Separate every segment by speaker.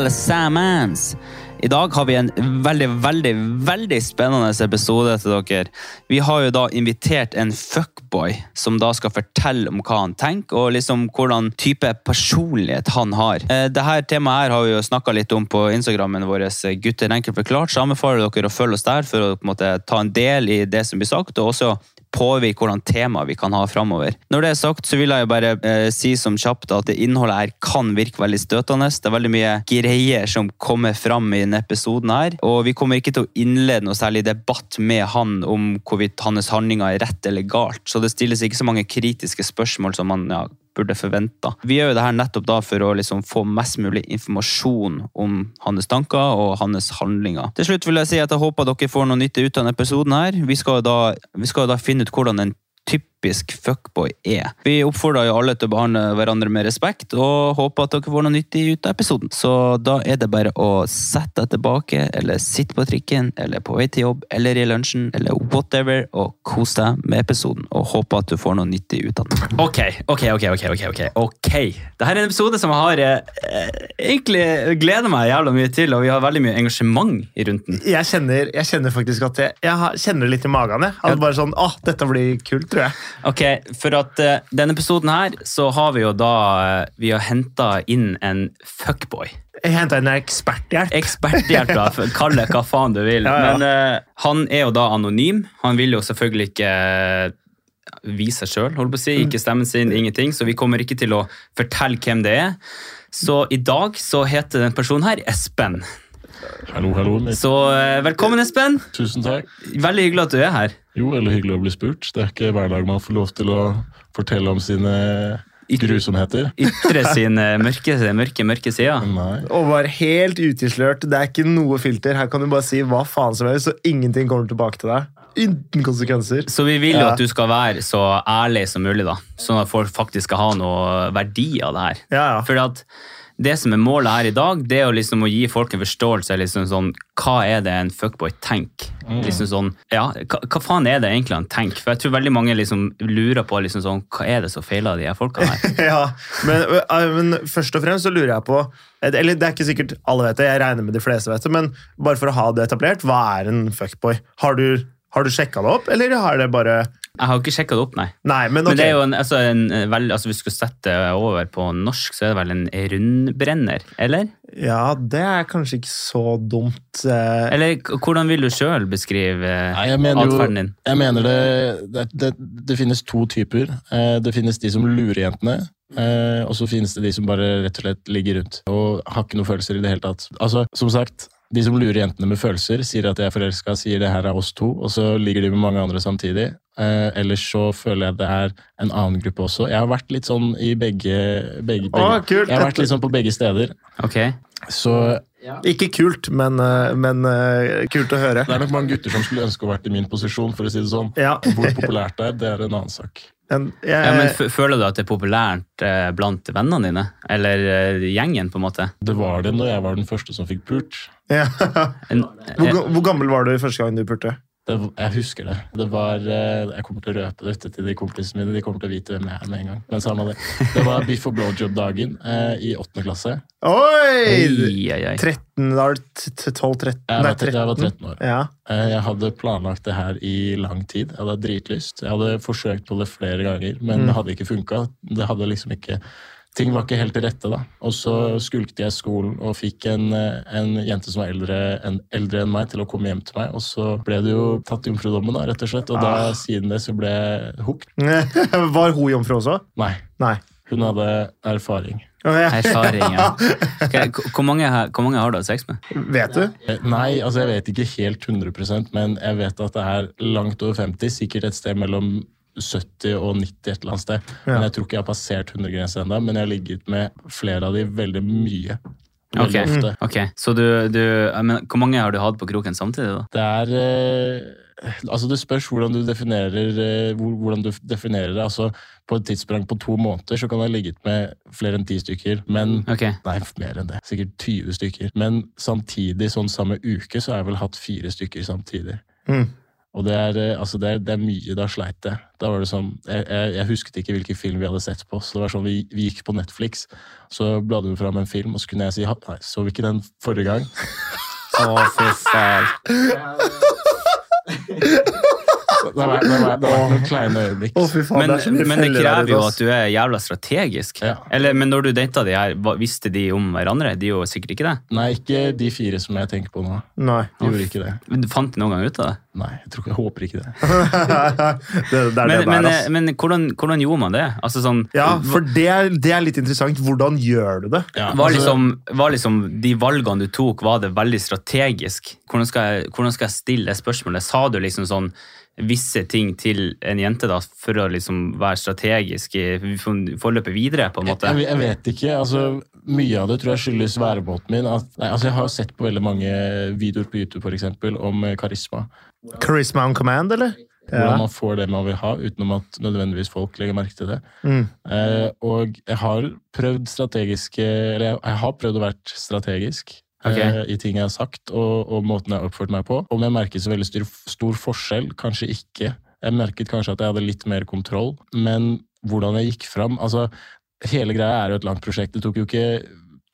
Speaker 1: alle Samans. I dag har vi en veldig, veldig, veldig spennende episode til dere. Vi har jo da invitert en fuckboy som da skal fortelle om hva han tenker, og liksom hvordan type personlighet han har. Eh, Dette temaet her har vi jo snakka litt om på Instagrammen vår, eh, Gutter enkelt forklart. Så anbefaler dere å følge oss der for å på en måte, ta en del i det som blir sagt, og også påvirke hvordan tema vi kan ha framover. Når det er sagt, så vil jeg bare eh, si som kjapt at det innholdet her kan virke veldig støtende. Det er veldig mye greier som kommer fram i denne episoden her, og vi kommer ikke til å innlede noe særlig debatt med han om hvorvidt hans handlinger er rett eller galt, så det stilles ikke så mange kritiske spørsmål som man ja, burde forvente. Vi gjør jo det her nettopp da for å liksom få mest mulig informasjon om hans tanker og hans handlinger. Til slutt vil jeg si at jeg håper dere får noe nytte ut av denne episoden. her. Vi skal jo da, vi skal da finne ut hvordan en typisk fuckboy er. Vi oppfordrer jo alle til å behandle hverandre med respekt, og håper at dere får noe nyttig ut av episoden. Så da er det bare å sette deg tilbake, eller sitte på trikken, eller på vei til jobb, eller i lunsjen, eller whatever, og kos deg med episoden, og håper at du får noe nyttig ut av den. Ok, ok, ok, ok, ok, ok. okay. Dette er en episode som jeg har eh, egentlig gleder meg jævla mye til, og vi har veldig mye engasjement rundt den.
Speaker 2: Jeg kjenner, jeg kjenner faktisk at jeg, jeg kjenner det litt i magen. Jeg. At bare sånn, åh, dette blir kult, tror jeg.
Speaker 1: Ok, for at uh, denne episoden her, så har vi jo da uh, Vi har henta inn en fuckboy.
Speaker 2: Jeg henta inn eksperthjelp.
Speaker 1: Eksperthjelp, da. Kall det hva faen du vil.
Speaker 2: Ja, ja.
Speaker 1: Men uh, han er jo da anonym. Han vil jo selvfølgelig ikke vise seg sjøl, holdt på å si. Ikke stemmen sin, ingenting. Så vi kommer ikke til å fortelle hvem det er. Så i dag så heter den personen her Espen.
Speaker 3: Hallo, hallo.
Speaker 1: Så eh, velkommen, Espen.
Speaker 3: Tusen takk.
Speaker 1: Veldig hyggelig at du er her.
Speaker 3: Jo, veldig hyggelig å bli spurt. Det er ikke hver dag man får lov til å fortelle om sine grusomheter.
Speaker 1: Ytre sine mørke, mørke, mørke sider.
Speaker 3: Nei.
Speaker 2: Og var helt utilslørt. Det er ikke noe filter. Her kan du bare si hva faen som helst, så ingenting kommer tilbake til deg. Uten konsekvenser.
Speaker 1: Så vi vil jo
Speaker 2: Ja.
Speaker 1: at du skal være så ærlig som mulig, da. Sånn at folk faktisk skal ha noe verdi av det her.
Speaker 2: Ja, ja.
Speaker 1: Fordi at det som er målet her i dag, det er jo liksom å gi folk en forståelse. liksom sånn, Hva er det en fuckboy tenker? Liksom sånn, ja, hva, hva faen er det egentlig han tenker? For jeg tror veldig mange liksom lurer på liksom sånn, hva er det som feiler de her folka her?
Speaker 2: ja. Men, øh, men først og fremst så lurer jeg på Eller det er ikke sikkert alle vet det, jeg regner med de fleste vet det, men bare for å ha det etablert, hva er en fuckboy? Har du, har du sjekka det opp, eller har det bare
Speaker 1: Jeg har ikke sjekka det opp, nei.
Speaker 2: Nei, men
Speaker 1: Men det er jo en, altså en, eh, vel- altså Hvis vi skulle sette over på norsk, så er det vel en rundbrenner? Eller?
Speaker 2: Ja, det er kanskje ikke så dumt. eh,
Speaker 1: Eller hvordan vil du sjøl beskrive eh, atferden din?
Speaker 3: jeg mener det, det, det, det finnes to typer. Det finnes de som lurer jentene, eh, og så finnes det de som bare rett og slett ligger rundt og har ikke noen følelser i det hele tatt. Altså, som sagt, de som lurer jentene med følelser, sier at de er forelska, sier det her er oss to, og så ligger de med mange andre samtidig. Eh, ellers så føler jeg det er en annen gruppe også. Jeg har vært litt sånn i begge, begge, begge
Speaker 2: Å.
Speaker 3: Jeg har vært litt sånn på begge steder.
Speaker 1: Ok.
Speaker 3: Så
Speaker 2: Ikke kult, men, eh, men uh, kult å høre.
Speaker 3: det er nok mange gutter som skulle ønske å vært i min posisjon, for å si det sånn.
Speaker 2: Ja,
Speaker 3: Hvor populært det er, det er en annen sak.
Speaker 2: en, jeg,
Speaker 1: Ja, men f Føler du at det er populært eh, blant vennene dine? Eller eh, gjengen, på en måte?
Speaker 3: Det var det når jeg var den første som fikk pult.
Speaker 2: Ja.
Speaker 1: En,
Speaker 2: hvor, hvor gammel var du første gang du pulte?
Speaker 3: Det, jeg husker det. Det var eh, Jeg kommer til å røpe dette til de kompisene mine. De kommer til å vite hvem jeg er med en gang. Men samme det. Det var biff og blowjob-dagen eh, i åttende klasse.
Speaker 2: Oi!
Speaker 1: Oi, oi, oi.
Speaker 2: 13, da er du t- t- 12-13?
Speaker 3: Jeg
Speaker 2: Nei,
Speaker 3: 13, jeg var 13 år.
Speaker 2: Ja.
Speaker 3: Eh, Jeg hadde planlagt det her i lang tid. Jeg hadde dritlyst. Jeg hadde forsøkt på det flere ganger, men
Speaker 2: Mm.
Speaker 3: det hadde ikke funka. Det hadde liksom ikke Ting var ikke helt til rette, da. Og så skulkte jeg skolen og fikk en, eh, en jente som var eldre, en, eldre enn meg, til å komme hjem til meg. Og så ble det jo tatt jomfrudommen, da, rett og slett. Og
Speaker 2: Ah.
Speaker 3: da, siden det så ble jeg hooked.
Speaker 2: Var hun jomfru også?
Speaker 3: Nei,
Speaker 2: Nei.
Speaker 3: hun hadde erfaring.
Speaker 1: Erfaring, ja. Okay, Hvor mange, har- hvor mange har du hatt sex med?
Speaker 2: Vet du?
Speaker 3: Eh, Nei, altså jeg vet ikke helt 100% men jeg vet at det er langt over 50. Sikkert et sted mellom 70 og 90 et eller annet sted.
Speaker 2: Ja.
Speaker 3: Men jeg tror ikke jeg har passert 100-grensa ennå. Men jeg har ligget med flere av de veldig mye. Veldig
Speaker 1: Ok.
Speaker 3: ofte.
Speaker 1: Ok, Så du, du men, Hvor mange har du hatt på kroken samtidig, da?
Speaker 3: Det er eh, Altså Det spørs hvordan du definerer eh, hvordan du definerer det. Altså På et tidssprang på to måneder så kan jeg ha ligget med flere enn ti stykker. Men
Speaker 1: okay.
Speaker 3: Nei, mer enn det. Sikkert 20 stykker. Men samtidig, sånn samme uke, så har jeg vel hatt fire stykker samtidig.
Speaker 2: Mm.
Speaker 3: Og det er, eh, altså det, er, det er mye Da sleit jeg. Da var det sånn, jeg, jeg, jeg husket ikke hvilken film vi hadde sett på. så det var sånn, Vi, vi gikk på Netflix, så bladde hun fram en film, og så kunne jeg si nei, så vi ikke den forrige gang.
Speaker 1: Å, fy faen.
Speaker 3: Det var, det var, det var noen kleine øyeblikk.
Speaker 2: Oh, faen,
Speaker 1: Men,
Speaker 2: det
Speaker 1: men det krever jo at du er jævla strategisk.
Speaker 3: Ja.
Speaker 1: Eller, men når du data de her, visste de om hverandre? De gjorde sikkert ikke det.
Speaker 3: Nei, ikke de fire som jeg tenker på nå.
Speaker 2: Nei.
Speaker 3: De gjorde ikke det.
Speaker 1: Men Fant de noen gang ut av det?
Speaker 3: Nei, jeg, tror, jeg håper ikke det.
Speaker 2: det, det er
Speaker 1: Men,
Speaker 2: det
Speaker 1: men, men hvordan, hvordan gjorde man det? Altså sånn,
Speaker 2: Ja, for det er, det er litt interessant. Hvordan gjør du det?
Speaker 3: Ja,
Speaker 1: var,
Speaker 3: altså-
Speaker 1: liksom, var liksom de valgene du tok, var det veldig strategisk? Hvordan skal jeg, hvordan skal jeg stille det spørsmålet? Sa du liksom sånn visse ting til en jente da, for å liksom være strategisk i forløpet videre? på en måte?
Speaker 3: Jeg, jeg vet ikke. altså Mye av det tror jeg skyldes væremåten min. At, nei, altså Jeg har sett på veldig mange videoer på YouTube for eksempel, om eh, karisma.
Speaker 2: Charisma on command, eller?
Speaker 3: Hvordan man får det man vil ha, utenom at nødvendigvis folk legger merke til det.
Speaker 2: Mm.
Speaker 3: Eh, og jeg har prøvd strategiske Eller jeg, jeg har prøvd å være strategisk.
Speaker 1: Ok.
Speaker 3: eh, I ting jeg har sagt og, og måten jeg har oppført meg på. Om jeg merket så veldig stor, stor forskjell, kanskje ikke. Jeg merket kanskje at jeg hadde litt mer kontroll, men hvordan jeg gikk fram altså, Hele greia er jo et langt prosjekt. Det tok jo ikke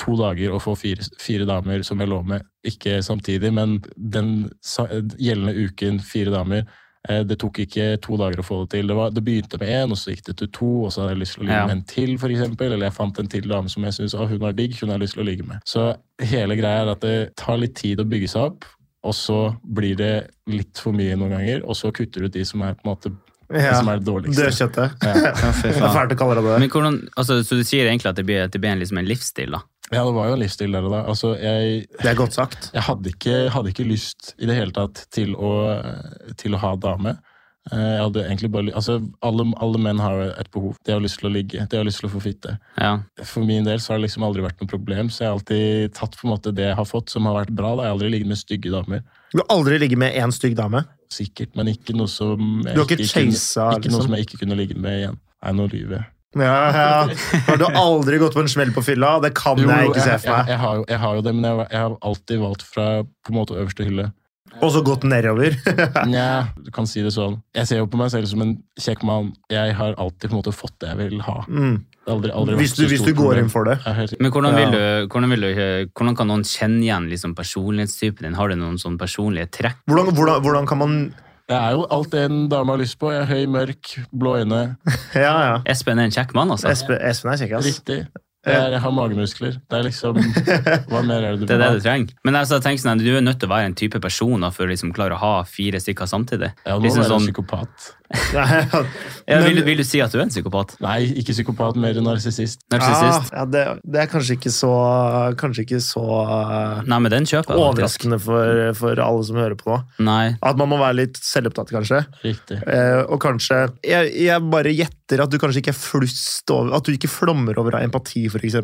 Speaker 3: to dager å få fire, fire damer som jeg lå med, ikke samtidig, men den gjeldende uken, fire damer, det tok ikke to dager å få det til. Det, var, det begynte med én, og så gikk det til to, og så hadde jeg lyst til å ligge
Speaker 1: Ja.
Speaker 3: med en til, eksempel. Eller jeg fant en til dame som jeg syntes hun var digg, hun har jeg lyst til å ligge med. Så hele greia er at det tar litt tid å bygge seg opp, og så blir det litt for mye noen ganger, og så kutter du ut de som er på en måte
Speaker 2: Ja.
Speaker 3: som er det dårligste.
Speaker 2: Dødkjøttet.
Speaker 3: Ja.
Speaker 1: Ja,
Speaker 2: Det er fælt å kalle det det.
Speaker 1: Men hvordan, altså, så du sier egentlig at det blir, at det blir en, liksom en livsstil? da?
Speaker 3: Ja, det var jo en livsstil der og da. Altså, jeg,
Speaker 2: Det er godt sagt.
Speaker 3: jeg hadde ikke, hadde ikke lyst i det hele tatt til å, til å ha dame. Eh, Jeg hadde egentlig bare, altså, alle, alle menn har et behov. De har lyst til å ligge, de har lyst til å få fitte.
Speaker 1: Ja.
Speaker 3: For min del så har det liksom aldri vært noe problem, så jeg har alltid tatt på en måte det jeg har fått som har vært bra. Da. Jeg har aldri ligget med stygge damer.
Speaker 2: Du har aldri ligget med én stygg dame.
Speaker 3: Sikkert, men ikke noe som jeg,
Speaker 2: Du har ikke chasa,
Speaker 3: ikke noe
Speaker 2: liksom?
Speaker 3: som jeg ikke kunne ligge med igjen. Nei, nå lyver jeg.
Speaker 2: Ja, ja. Har du aldri gått på en smell på fylla? Det kan
Speaker 3: Jo,
Speaker 2: jeg ikke se
Speaker 3: jeg,
Speaker 2: for
Speaker 3: jeg,
Speaker 2: meg.
Speaker 3: jeg, har jo, jeg har jo det, men jeg, jeg har alltid valgt fra på en måte øverste hylle.
Speaker 2: Og så gått nedover.
Speaker 3: Nja, du kan si det sånn. Jeg ser jo på meg selv som en kjekk mann. Jeg har alltid på en måte fått det jeg vil ha.
Speaker 2: Mm.
Speaker 3: Aldri, aldri
Speaker 2: Hvis du, hvis du går inn for det.
Speaker 3: Jeg
Speaker 1: Men hvordan, vil du, hvordan, vil du, hvordan kan noen kjenne igjen liksom, personlighetstypen din? Har du noen sånn personlige trekk?
Speaker 2: Hvordan, hvordan, hvordan kan man
Speaker 3: Jeg er jo alt det en dame har lyst på. Jeg er høy, mørk, blå øyne.
Speaker 2: Ja, ja.
Speaker 1: Espen er en kjekk mann, altså.
Speaker 2: Espen, Espen er kjekk, ass.
Speaker 3: Riktig. Jeg, er, jeg har magemuskler. Det er liksom Hva mer er det du
Speaker 1: Det er det du trenger. Men altså, jeg tenker sånn, du er nødt til å være en type person da, for å liksom klare å ha fire stykker samtidig.
Speaker 3: Ja, nå
Speaker 1: Liksom
Speaker 3: jeg
Speaker 1: sånn-
Speaker 3: psykopat.
Speaker 1: Ja,
Speaker 2: Men-
Speaker 1: vil, du- vil du si at du er en psykopat?
Speaker 3: Nei, ikke psykopat, mer narsissist.
Speaker 1: Narsissist?
Speaker 2: Ja, ja, det, det er kanskje ikke så Kanskje ikke så uh,
Speaker 1: Nei, men den kjøper
Speaker 2: overraskende for, for alle som hører på nå.
Speaker 1: Nei.
Speaker 2: At man må være litt selvopptatt, kanskje.
Speaker 3: Riktig.
Speaker 2: Eh, og kanskje jeg, jeg bare gjetter at du kanskje ikke er flust over At du ikke flommer over av empati, f.eks.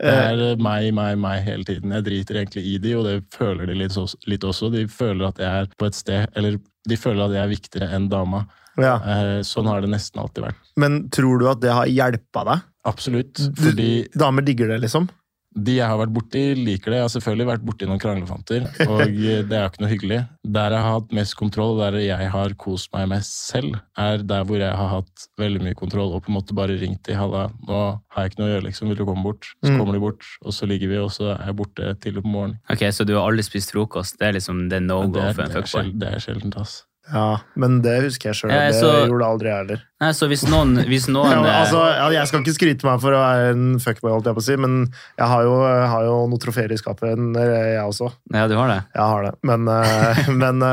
Speaker 3: Det er eh, meg, meg, meg hele tiden. Jeg driter egentlig i de, og det føler de litt, litt også. De føler at jeg er på et sted Eller de føler at jeg er viktigere enn dama.
Speaker 2: Ja.
Speaker 3: Eh, Sånn har det nesten alltid vært.
Speaker 2: Men tror du at det har hjelpa deg?
Speaker 3: Absolutt.
Speaker 2: Du-
Speaker 3: Fordi
Speaker 2: Damer digger det, liksom?
Speaker 3: De jeg har vært borti, liker det. Jeg har selvfølgelig vært borti noen kranglefanter, og eh, det er jo ikke noe hyggelig. Der jeg har hatt mest kontroll, og der jeg har kost meg mest selv, er der hvor jeg har hatt veldig mye kontroll og på en måte bare ringt de Halla, nå har jeg ikke noe å gjøre, liksom. Vil du komme bort? Så
Speaker 2: Mm.
Speaker 3: kommer de bort, og så ligger vi, og så er jeg borte til på morgenen.
Speaker 1: Ok, Så du har aldri spist frokost? Det er liksom det no go for en fuckboy?
Speaker 3: det er sjeldent, ass.
Speaker 2: Ja, men det husker jeg sjøl.
Speaker 1: Ja,
Speaker 2: det gjorde aldri jeg heller.
Speaker 1: Nei, så hvis noen, hvis noen
Speaker 2: Ja,
Speaker 1: eh,
Speaker 2: altså, ja, jeg skal ikke skryte meg for å være en fuckboy, holdt jeg på å si, men jeg har jo, har jo noen trofeer i skapet, eh, jeg også.
Speaker 1: Ja, du har det?
Speaker 2: Jeg har det. Men, eh, men,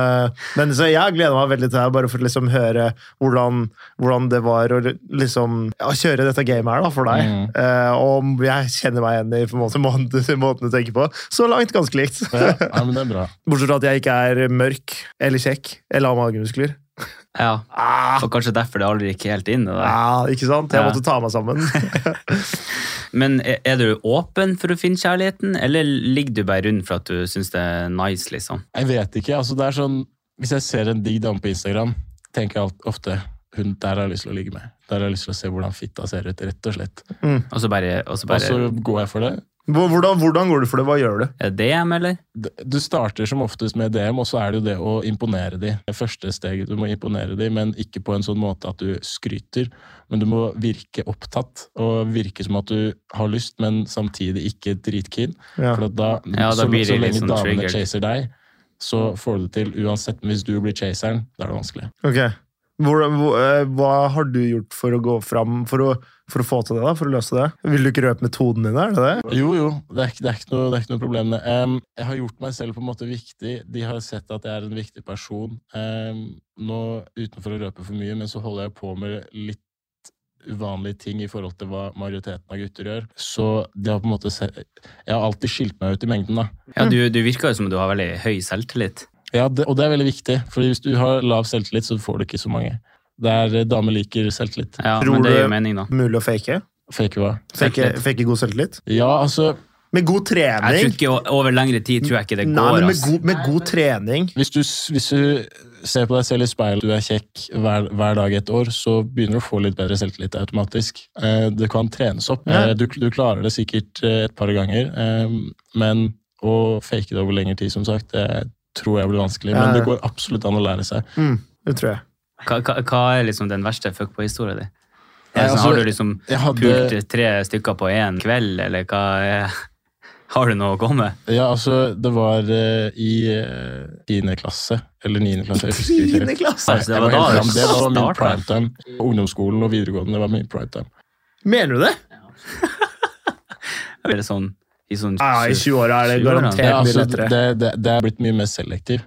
Speaker 2: men så jeg gleder meg veldig til det, bare for å liksom høre hvordan, hvordan det var å liksom, ja, kjøre dette gamet her da, for deg.
Speaker 3: Mm.
Speaker 2: Eh, og jeg kjenner meg igjen i på måte, måten, måten du tenker på. Så langt ganske likt.
Speaker 3: Ja, ja, men det er bra.
Speaker 2: Bortsett fra at jeg ikke er mørk eller kjekk eller har magemuskler.
Speaker 1: Ja.
Speaker 2: Ah,
Speaker 1: Og kanskje derfor det aldri gikk helt inn?
Speaker 2: Ja, ikke sant? Jeg
Speaker 1: Ja.
Speaker 2: måtte ta meg sammen.
Speaker 1: Men er er du åpen for å finne kjærligheten, eller ligger du bare rundt for at du syns det er nice, liksom?
Speaker 3: Jeg vet ikke. altså det er sånn, Hvis jeg ser en digg dame på Instagram, tenker jeg ofte hun der har jeg lyst til å ligge med. Der har jeg lyst til å se hvordan fitta ser ut, rett og slett.
Speaker 1: Og så bare, og så
Speaker 3: Og så går jeg for det.
Speaker 2: Hvor- Hvordan, hvordan går du for det? Hva gjør du?
Speaker 1: Det DM, eller?
Speaker 3: Du starter som oftest med DM, og så er det jo det å imponere de. Det første steget, du må imponere de, men ikke på en sånn måte at du skryter. Men du må virke opptatt, og virke som at du har lyst, men samtidig ikke dritkeen.
Speaker 2: Ja.
Speaker 3: For at da,
Speaker 1: Ja, da
Speaker 3: så,
Speaker 1: blir det
Speaker 3: så lenge
Speaker 1: sånn
Speaker 3: damene
Speaker 1: triggered.
Speaker 3: chaser deg, så får du det til uansett. Men hvis du blir chaseren, da er det vanskelig.
Speaker 2: Ok. Hvor, hvor, eh, hva har du gjort for å gå fram for å, for å få til det? da, For å løse det? Vil du ikke røpe metoden din? Er det det?
Speaker 3: Jo, jo, det er, ikke- det er, ikke, noe, det er ikke noe problem. Um, jeg har gjort meg selv på en måte viktig. De har sett at jeg er en viktig person. Um, nå, Utenfor å røpe for mye, men så holder jeg på med litt uvanlige ting i forhold til hva majoriteten av gutter gjør. Så det har på en måte se Jeg har alltid skilt meg ut i mengden, da.
Speaker 1: Ja, du, du virker jo som du har veldig høy selvtillit.
Speaker 3: Ja, det, Og det er veldig viktig, Fordi hvis du har lav selvtillit, så får du ikke så mange. Det er eh, Damer liker selvtillit.
Speaker 1: Ja,
Speaker 2: Tror
Speaker 1: men det
Speaker 2: du-
Speaker 1: er mening, da.
Speaker 2: Mulig å fake?
Speaker 3: Fake hva?
Speaker 2: Fake,
Speaker 1: Selvtillit.
Speaker 2: fake god selvtillit?
Speaker 3: Ja, altså
Speaker 2: Med god
Speaker 1: Jeg tror
Speaker 2: trening?
Speaker 1: ikke o- Over lengre tid tror jeg ikke det
Speaker 2: Nei,
Speaker 1: går.
Speaker 2: men med
Speaker 1: ass.
Speaker 2: god, med god trening
Speaker 3: Hvis du, hvis du ser på deg selv i speilet, du er kjekk hver, hver dag et år, så begynner du å få litt bedre selvtillit automatisk. Eh, Det kan trenes opp.
Speaker 2: Ja.
Speaker 3: Eh, Du, du klarer det sikkert eh, et par ganger, eh, men å fake det over lengre tid, som sagt, det tror jeg blir vanskelig.
Speaker 2: Ja,
Speaker 3: Men
Speaker 2: ja.
Speaker 3: det går absolutt an å lære seg.
Speaker 2: mm, Det tror jeg.
Speaker 1: Hva, hva, hva er liksom den verste fuckboy-historien din?
Speaker 3: Nei,
Speaker 1: Er sånn,
Speaker 3: altså,
Speaker 1: har du liksom
Speaker 3: hadde,
Speaker 1: pult tre stykker på én kveld, eller hva er Har du noe å gå med?
Speaker 3: ja, altså, det var uh, i tiende tiende klasse, eller niende klasse, jeg husker ikke.
Speaker 2: Tiende klasse!
Speaker 1: Altså, det var
Speaker 3: var
Speaker 1: da
Speaker 3: fram. Det var min
Speaker 1: prime
Speaker 3: primetime. Ungdomsskolen og videregående det var min primetime.
Speaker 2: Mener du det?
Speaker 1: Eller sånn i sånn
Speaker 2: Ja, I 20-åra er det
Speaker 1: 20-åra.
Speaker 2: garantert
Speaker 3: Ja,
Speaker 2: mye
Speaker 3: altså,
Speaker 2: lettere.
Speaker 3: det, det, det er blitt mye mer selektiv.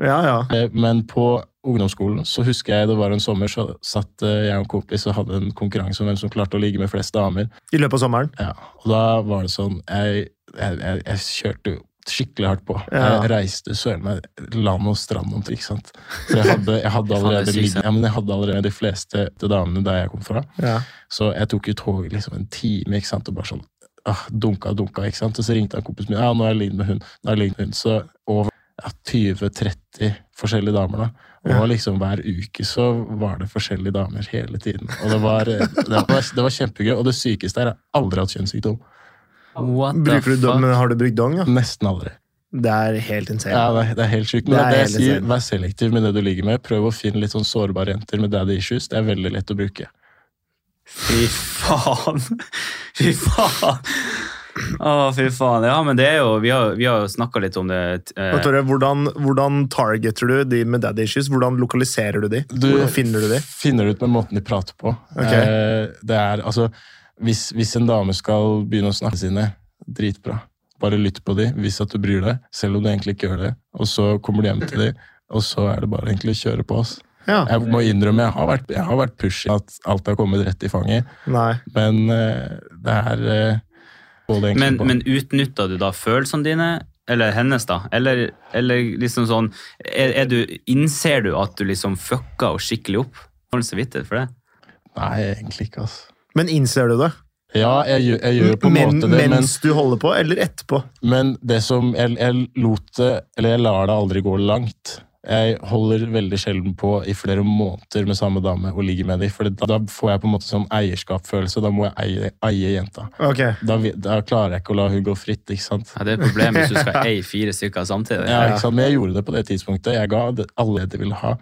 Speaker 2: Ja, ja.
Speaker 3: Eh, Men på ungdomsskolen så husker jeg det var en sommer, så satt eh, jeg og en kompis og hadde en konkurranse om hvem som klarte å ligge med flest damer.
Speaker 2: I løpet av sommeren.
Speaker 3: Ja, og da var det sånn Jeg, jeg, jeg, jeg kjørte jo skikkelig hardt på.
Speaker 2: Ja.
Speaker 3: Jeg reiste søren meg land og strand omtrent, ikke sant. For jeg hadde, jeg hadde,
Speaker 1: er
Speaker 3: allerede, ja, men jeg hadde allerede de fleste damene der jeg kom fra.
Speaker 2: Ja.
Speaker 3: Så jeg tok jo toget liksom en time ikke sant, og bare sånn ah, dunka dunka. ikke sant? Og så ringte en kompis min ja, nå har jeg ligget med hun. nå har jeg ligget med hun. Så over ja, 20-30 forskjellige damer. da. Og liksom hver uke så var det forskjellige damer hele tiden. Og det var, eh, det var, det var kjempegøy. Og det sykeste er at jeg aldri har hatt kjønnssykdom.
Speaker 1: What the
Speaker 2: Bruker du har du brukt dong? Ja?
Speaker 3: Nesten aldri.
Speaker 2: Det er helt insane.
Speaker 3: Ja, det, er, det er helt sjukt. Men
Speaker 2: Det
Speaker 3: det jeg sier, vær selektiv med det du ligger med. Prøv å finne litt sånn sårbare jenter med daddy issues. Det er veldig lett å bruke.
Speaker 1: Fy faen! Fy faen! Å, fy faen. Ja, men det er jo Vi har, vi har jo snakka litt om det. eh,
Speaker 2: Tore, hvordan, hvordan targeter du de med daddy issues? Hvordan lokaliserer du de? Hvordan finner du de?
Speaker 3: finner det ut med måten de prater på.
Speaker 2: Okay.
Speaker 3: Eh, det er, altså, hvis, hvis en dame skal begynne å snakke sine, dritbra. Bare lytt på de, vis at du bryr deg, selv om du egentlig ikke gjør det. Og så kommer du hjem til de, og så er det bare egentlig å kjøre på oss.
Speaker 2: Ja.
Speaker 3: Jeg må innrømme, jeg har vært, jeg har vært pushy, at alt har kommet rett i fanget,
Speaker 2: Nei.
Speaker 3: men eh, det er eh, egentlig
Speaker 1: Men,
Speaker 3: på.
Speaker 1: men utnytta du da følelsene dine? Eller hennes, da? Eller, eller liksom sånn er, er du, Innser du at du liksom fucka henne skikkelig opp? Har du samvittighet for det?
Speaker 3: Nei, egentlig ikke, altså.
Speaker 2: Men innser du det?
Speaker 3: Ja, jeg, jeg gjør på en
Speaker 2: Men,
Speaker 3: måte det, men
Speaker 2: mens du holder på, eller etterpå?
Speaker 3: Men det som jeg, jeg lot det Eller jeg lar det aldri gå langt. Jeg holder veldig sjelden på i flere måneder med samme dame og ligger med dem. For da, da får jeg på en måte sånn eierskapsfølelse. Da må jeg eie, eie jenta.
Speaker 2: Okay.
Speaker 3: Da, da klarer jeg ikke å la hun gå fritt. ikke sant?
Speaker 1: Ja, Det er et problem hvis du skal eie fire stykker samtidig.
Speaker 3: Ja, ikke sant? Men jeg gjorde det på det tidspunktet. Jeg ga det alle de ville ha.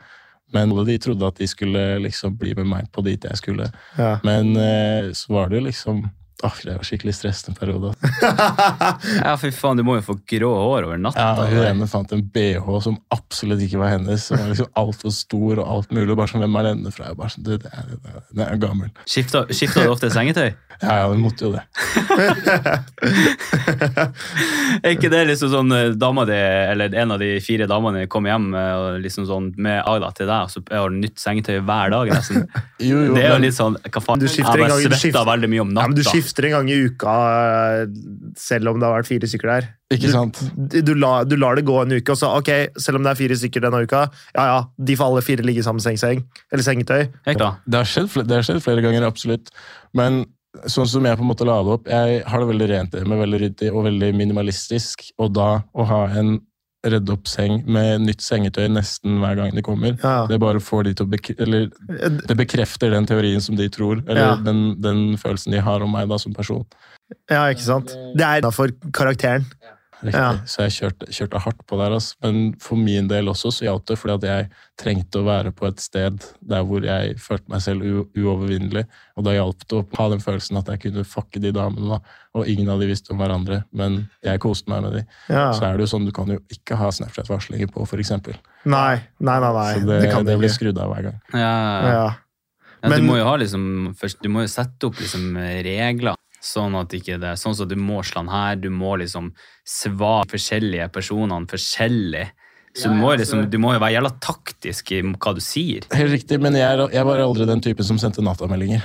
Speaker 3: Men alle de trodde at de skulle liksom bli med meg på dit jeg skulle.
Speaker 2: Ja.
Speaker 3: Men eh, så var det jo liksom Åh, det var skikkelig stressende periode.
Speaker 1: Ja, fy faen, du må jo få grå hår over natta.
Speaker 3: Ja, hun ene fant en BH som absolutt ikke var hennes. Som var liksom altfor stor og alt mulig. Bare sånn, Hvem er denne fra? Jeg Bare sånn, du, det er, det er, det er gammel.
Speaker 1: Skifta, skifta du ofte sengetøy?
Speaker 3: Ja, ja, hun måtte jo det.
Speaker 1: Er ikke det liksom sånn eh, dama di, eller en av de fire damene kommer hjem eh, og liksom sånn med Agda til deg, og så har du nytt sengetøy hver dag? nesten?
Speaker 3: Jo, jo,
Speaker 1: Det er jo
Speaker 3: men-
Speaker 1: litt sånn Hva faen?
Speaker 2: Du
Speaker 1: Jeg
Speaker 2: skifter en
Speaker 1: bare
Speaker 2: gang- du
Speaker 1: svetta
Speaker 2: skifter-
Speaker 1: veldig mye om
Speaker 2: Ja, du
Speaker 1: natta.
Speaker 2: Skifter en gang i uka, selv om det har vært fire stykker der.
Speaker 3: Ikke sant?
Speaker 2: Du, du, la, du lar det gå en uke, og så ok, selv om det er fire stykker denne uka, ja ja, de får alle fire ligge sammen seng, seng, eller sengetøy.
Speaker 3: Det har, skjedd, det har skjedd flere ganger, absolutt. Men sånn som jeg på en måte la det opp, jeg har det veldig rent hjemme, veldig ryddig og veldig minimalistisk. Og da å ha en redde opp seng med nytt sengetøy nesten hver gang de kommer.
Speaker 2: Ja.
Speaker 3: Det bare får de til å bek eller det bekrefter den teorien som de tror, eller
Speaker 2: Ja.
Speaker 3: den, den følelsen de har om meg da som person.
Speaker 2: ja, ikke sant? Det er innafor karakteren.
Speaker 3: Riktig.
Speaker 2: Ja.
Speaker 3: Så jeg kjørte, kjørte hardt på der. Altså. Men for min del også så hjalp det, fordi at jeg trengte å være på et sted der hvor jeg følte meg selv u uovervinnelig. Og da hjalp det å ha den følelsen at jeg kunne fucke de damene. da. Og ingen av de visste om hverandre, men jeg koste meg med de.
Speaker 2: Ja.
Speaker 3: Så er det jo sånn, du kan jo ikke ha Snapchat-varslinger på, f.eks.
Speaker 2: Nei, nei, nei. nei.
Speaker 3: Så det,
Speaker 2: Det kan
Speaker 3: det blir skrudd av hver gang.
Speaker 1: Ja, ja, ja.
Speaker 2: Ja.
Speaker 1: Ja,
Speaker 2: Men-
Speaker 1: du må jo ha liksom, først, du må jo sette opp liksom regler, sånn at ikke det sånn som du må slå den her, du må liksom svare forskjellige personene forskjellig. Så du må, jo liksom, du må jo være jævla taktisk i hva du sier.
Speaker 3: Helt riktig, men jeg, jeg var aldri den typen som sendte nattameldinger.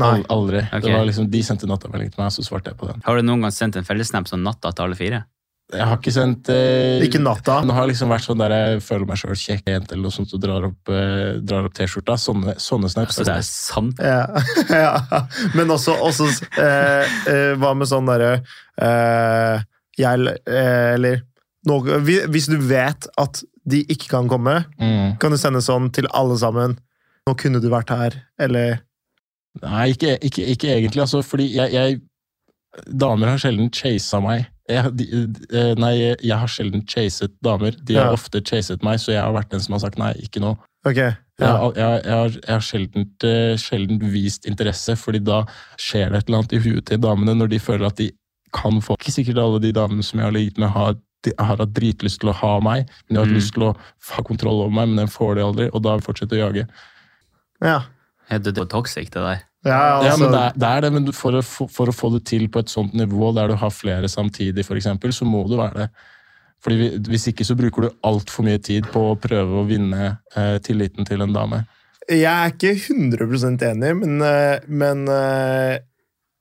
Speaker 2: Nei.
Speaker 3: Aldri.
Speaker 1: Okay.
Speaker 3: Det var liksom, De sendte nattamelding til meg, så svarte jeg på den.
Speaker 1: Har du noen gang sendt en fellessnap sånn natta til alle fire?
Speaker 3: Jeg har ikke sendt eh,
Speaker 2: Ikke natta.
Speaker 3: Det har liksom vært sånn der jeg føler meg sjøl kjekk jente eller noe sånt og drar opp, eh, opp T-skjorta. Sånne, sånne snaps.
Speaker 1: Så det er sant.
Speaker 2: Ja. ja. Men også, også eh, eh, Hva med sånn derre eh, Jeg eh, Eller noe, Hvis du vet at de ikke kan komme,
Speaker 3: mm.
Speaker 2: kan du sende sånn til alle sammen. Nå kunne du vært her, eller
Speaker 3: Nei, ikke, ikke, ikke egentlig. Altså, fordi jeg, jeg Damer har sjelden chasa meg. Jeg, de, de, nei, jeg har sjelden chaset damer. De har
Speaker 2: Ja.
Speaker 3: ofte chaset meg, så jeg har vært den som har sagt nei, ikke nå.
Speaker 2: Okay,
Speaker 3: Jeg,
Speaker 2: Ja.
Speaker 3: har- jeg, jeg, har, jeg har sjelden, eh, sjelden vist interesse, fordi da skjer det et eller annet i huet til damene når de føler at de kan få Ikke sikkert alle de damene som jeg har ligget med, har, de har hatt dritlyst til å ha meg, men de har hatt
Speaker 1: Mm.
Speaker 3: lyst til å ha kontroll over meg, men den får de aldri, og da fortsetter å jage.
Speaker 2: Ja.
Speaker 1: Ja, Det er toxic, det der.
Speaker 2: Ja,
Speaker 3: Ja,
Speaker 2: altså,
Speaker 3: men det er, det er det, men for å, for å få det til på et sånt nivå der du har flere samtidig, eksempel, så må du være det. Fordi vi- Hvis ikke så bruker du altfor mye tid på å prøve å vinne eh, tilliten til en dame.
Speaker 2: Jeg er ikke 100% enig, men, eh, men eh,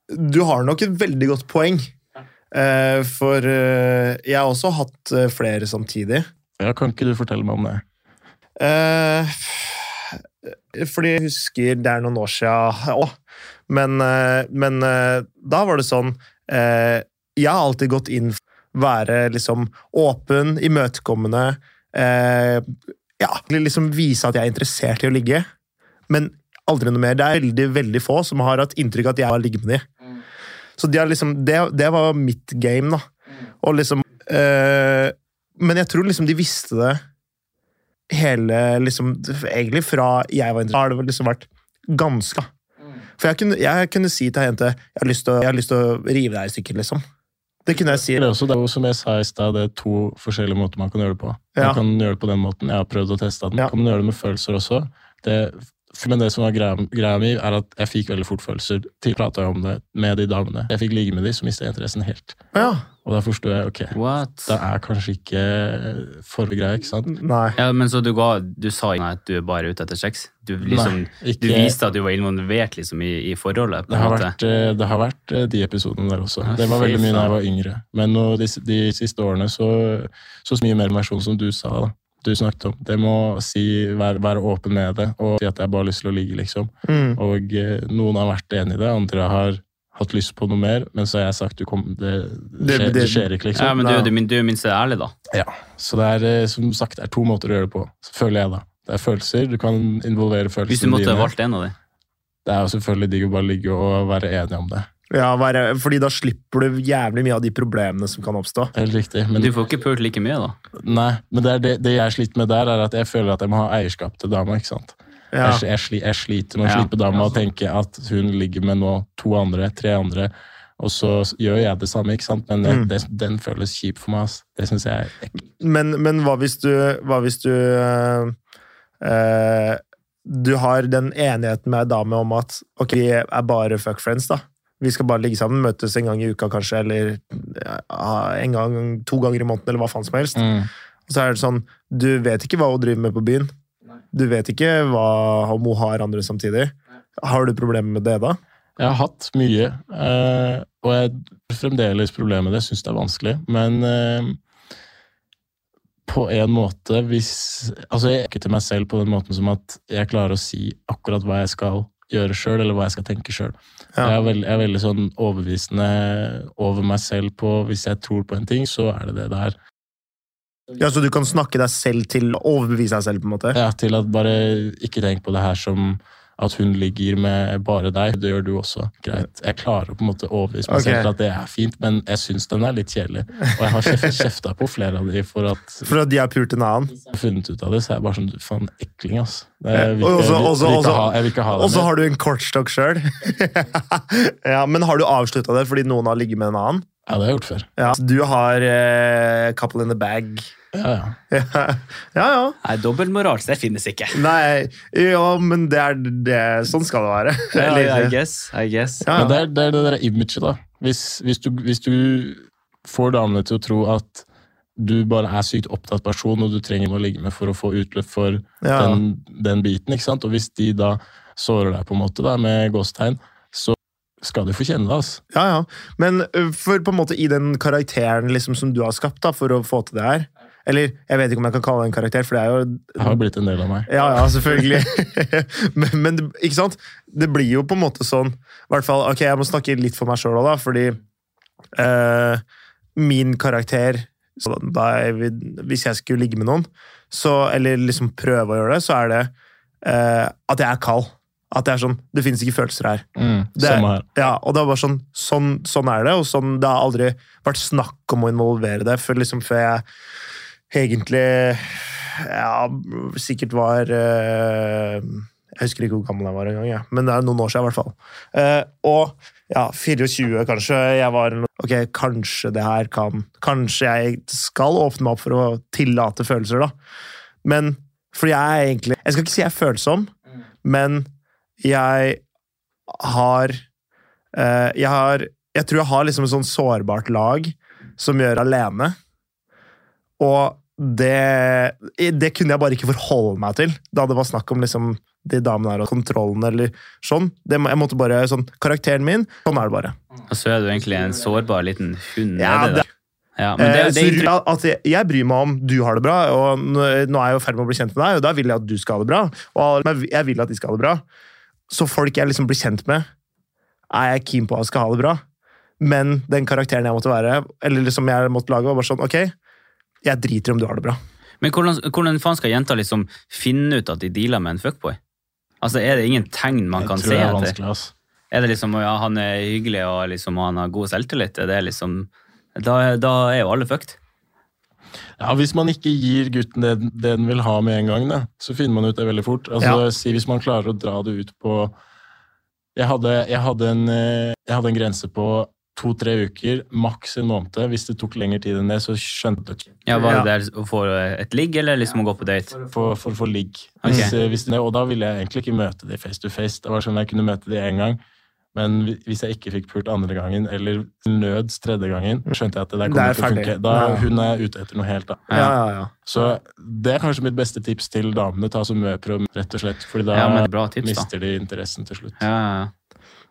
Speaker 2: du har nok et veldig godt poeng. Eh, For jeg har også hatt flere samtidig.
Speaker 3: Ja, Kan ikke du fortelle meg om det?
Speaker 2: Eh, Fordi jeg husker det er noen år siden òg. Men, eh, men eh, da var det sånn eh, Jeg har alltid gått inn for å være liksom åpen, imøtekommende. Ja, liksom vise at jeg er interessert i å ligge. Men aldri noe mer. Det er veldig veldig få som har hatt inntrykk av at jeg har ligget med dem. Så de liksom, det, det var mitt game, da. Og liksom øh, Men jeg tror liksom de visste det hele liksom, Egentlig fra jeg var interessert, har det liksom vært ganske For jeg kunne, jeg kunne si til ei jente jeg har, å, 'Jeg har lyst til å rive deg i stykker', liksom. Det kunne jeg si.
Speaker 3: Det er, også, det er som jeg sa i sted, det er to forskjellige måter man kan gjøre det på. Man
Speaker 2: Ja.
Speaker 3: kan gjøre det på den måten, jeg har prøvd å teste den.
Speaker 2: Ja.
Speaker 3: Kan man gjøre det med følelser også. Det, men det som var greia, greia mi, er at jeg fikk veldig fort følelser. Prata om det med de damene. Jeg fikk ligge med de, som mista interessen helt.
Speaker 2: Ja.
Speaker 3: Og da forsto jeg ok,
Speaker 1: What?
Speaker 3: det er kanskje ikke forrige greie, ikke sant?
Speaker 2: Nei.
Speaker 1: Ja, men så du, ga, du sa ikke at du er bare ute etter sex? Du, liksom,
Speaker 3: Nei, ikke-
Speaker 1: du viste at du var involvert liksom, i, i forholdet? på
Speaker 3: Det har,
Speaker 1: måte.
Speaker 3: vært, eh, det har vært eh, de episodene der også. Det var veldig mye da jeg var yngre. Men nå, de, de siste årene så, så mye mer versjon som du sa. da. Du snakket om. Det må si, være, være åpen med det og si at jeg bare har lyst til å ligge, liksom.
Speaker 2: Mm.
Speaker 3: Og eh, noen har vært enig i det, andre har hatt lyst på noe mer, men så har jeg sagt du kom, det,
Speaker 2: Det-
Speaker 3: skjer, det, skjer ikke, liksom.
Speaker 1: Ja, men du, du, du er minst ærlig, da.
Speaker 3: Ja, så det er eh, som sagt det er to måter å gjøre det på, så føler jeg da. Det er følelser, du kan involvere følelsene dine.
Speaker 1: Hvis du måtte
Speaker 3: dine.
Speaker 1: valgt en av dem.
Speaker 3: Det er jo selvfølgelig digg å bare ligge og være enige om det.
Speaker 2: Ja, være, fordi da slipper du jævlig mye av de problemene som kan oppstå.
Speaker 3: Helt riktig.
Speaker 1: Men
Speaker 3: Men,
Speaker 1: du får ikke pult like mye, da.
Speaker 3: nei, men det, er det, det jeg sliter med der, er at jeg føler at jeg må ha eierskap til dama. ikke sant?
Speaker 2: Ja.
Speaker 3: Jeg, jeg, sli- jeg sliter med å
Speaker 1: Ja.
Speaker 3: slippe dama og tenke at hun ligger med nå to andre, tre andre, og så gjør jeg det samme, ikke sant? Men
Speaker 2: Mm.
Speaker 3: det, den føles kjip for meg. ass. Det syns jeg er ekkelt.
Speaker 2: Men, men hva hvis du, hva hvis du øh, øh, Du har den enigheten med ei dame om at ok, vi er bare fuck friends, da. Vi skal bare ligge sammen, møtes en gang i uka kanskje, eller en gang, to ganger i måneden, eller hva faen som helst.
Speaker 3: Mm.
Speaker 2: Og så er det sånn, du vet ikke hva hun driver med på byen. Du vet ikke hva, hun har andre samtidig. Har du problemer med det da?
Speaker 3: Jeg har hatt mye, eh, og jeg har fremdeles problemer med det. Syns det er vanskelig. Men eh, på en måte, hvis Altså, jeg er ikke til meg selv på den måten som at jeg klarer å si akkurat hva jeg skal gjøre sjøl, eller hva jeg skal tenke sjøl.
Speaker 2: Ja.
Speaker 3: Jeg, jeg er veldig sånn overbevisende over meg selv på Hvis jeg tror på en ting, så er det det der.
Speaker 2: Ja, Så du kan snakke deg selv til å overbevise deg selv? på en måte?
Speaker 3: Ja, til at bare ikke tenk på det her som at hun ligger med bare deg. Det gjør du også. Greit. Jeg klarer på en måte å overbevise meg
Speaker 2: okay.
Speaker 3: selv til at det er fint, men jeg syns den er litt kjedelig. Og jeg har kjef- kjefta på flere av de for at
Speaker 2: For at de har pult en annen?
Speaker 3: jeg har funnet ut av det, så er jeg bare sånn faen ekling, ass. Jeg, vil, ikke-
Speaker 2: også-
Speaker 3: jeg, vil,
Speaker 2: også-
Speaker 3: jeg, vil ha, jeg vil ikke ha
Speaker 2: Og så har du en kortstokk sjøl. ja, men har du avslutta det fordi noen har ligget med en annen?
Speaker 3: Ja, det har jeg gjort før.
Speaker 2: Ja. Du har eh, couple in the bag.
Speaker 3: Ja, ja.
Speaker 2: ja, ja. ja.
Speaker 1: Nei, dobbeltmoral, det finnes ikke.
Speaker 2: Nei, ja, men det er det. Sånn skal det være.
Speaker 1: Ja, I guess. I guess.
Speaker 2: Ja,
Speaker 3: Men det er det, er det der imaget, da. Hvis, hvis, du, hvis du får damene til å tro at du bare er sykt opptatt person, og du trenger å ligge med for å få utløp for
Speaker 2: Ja.
Speaker 3: den, den biten, ikke sant? Og hvis de da sårer deg på en måte da, med gåstegn, skal du få kjenne altså.
Speaker 2: ja, ja. Men for på en måte i den karakteren liksom, som du har skapt da, for å få til det her Eller jeg vet ikke om jeg kan kalle det en karakter, for det er jo
Speaker 3: Det har blitt en del av meg.
Speaker 2: Ja, ja, selvfølgelig. men, men ikke sant? Det blir jo på en måte sånn i hvert fall, Ok, jeg må snakke litt for meg sjøl òg, da, fordi eh, min karakter da jeg, Hvis jeg skulle ligge med noen, så, eller liksom prøve å gjøre det, så er det eh, at jeg er kald. At det er sånn Det finnes ikke følelser her. Det,
Speaker 3: her.
Speaker 2: ja, og det er bare sånn, sånn Sånn er det, og sånn, det har aldri vært snakk om å involvere det før, liksom, før jeg egentlig ja, sikkert var eh, Jeg husker ikke hvor gammel jeg var engang, ja. men det er noen år siden i hvert fall. Uh, og ja, 24 kanskje. Jeg var Ok, kanskje det her kan Kanskje jeg skal åpne meg opp for å tillate følelser, da. Men fordi jeg er egentlig Jeg skal ikke si jeg er følsom, men jeg har uh, Jeg har Jeg tror jeg har liksom et sånn sårbart lag som gjør alene. Og det, det kunne jeg bare ikke forholde meg til da det var snakk om liksom de damene her og kontrollen eller sånn. Det, jeg måtte bare, sånn, Karakteren min, sånn er det bare.
Speaker 1: Og så er du egentlig en sårbar liten hund
Speaker 2: Ja, det-
Speaker 1: Ja, men det,
Speaker 2: Eh,
Speaker 1: det,
Speaker 2: så at jeg, jeg bryr meg om du har det bra, og nå nå er jeg jo i ferd med å bli kjent med deg, og da vil jeg at du skal ha det bra. Og jeg vil at de skal ha det bra. Så folk jeg liksom blir kjent med, er jeg keen på at skal ha det bra. Men den karakteren jeg måtte være, eller liksom jeg måtte lage, var bare sånn Ok, jeg driter i om du har det bra.
Speaker 1: men hvordan, hvordan faen skal jenter liksom finne ut at de dealer med en fuckboy? Altså, Er det ingen tegn man
Speaker 3: Jeg
Speaker 1: kan se
Speaker 3: er
Speaker 1: etter?
Speaker 3: vanskelig.
Speaker 1: Er det liksom ja, han er hyggelig og liksom, han har god selvtillit? Er det liksom, da, da er jo alle fucked.
Speaker 3: Ja, Hvis man ikke gir gutten det, det den vil ha med en gang, da, så finner man ut det veldig fort. Altså,
Speaker 2: Ja.
Speaker 3: si Hvis man klarer å dra det ut på Jeg hadde, jeg hadde, en, eh, jeg hadde en grense på to-tre uker, maks en måned. Hvis det tok lengre tid enn det, så skjønte jeg
Speaker 1: Ja, Var det der å få et ligg, eller liksom å gå på date?
Speaker 3: for, for å få ligg. Hvis, eh, hvis, og da ville jeg egentlig ikke møte de face to face. Det var sånn jeg kunne møte de én gang. Men hvis jeg ikke fikk pult andre gangen, eller nøds tredje gangen, skjønte jeg at det der kommer
Speaker 2: er
Speaker 3: til å funke. Da
Speaker 2: Ja.
Speaker 3: Hun er ute etter noe helt, da.
Speaker 2: Ja, ja, ja.
Speaker 3: Så det er kanskje mitt beste tips til damene. Ta så møprøv, rett og slett. Fordi da
Speaker 1: Ja, men det bra tips, da.
Speaker 3: mister de interessen til slutt.
Speaker 1: Ja, ja, ja.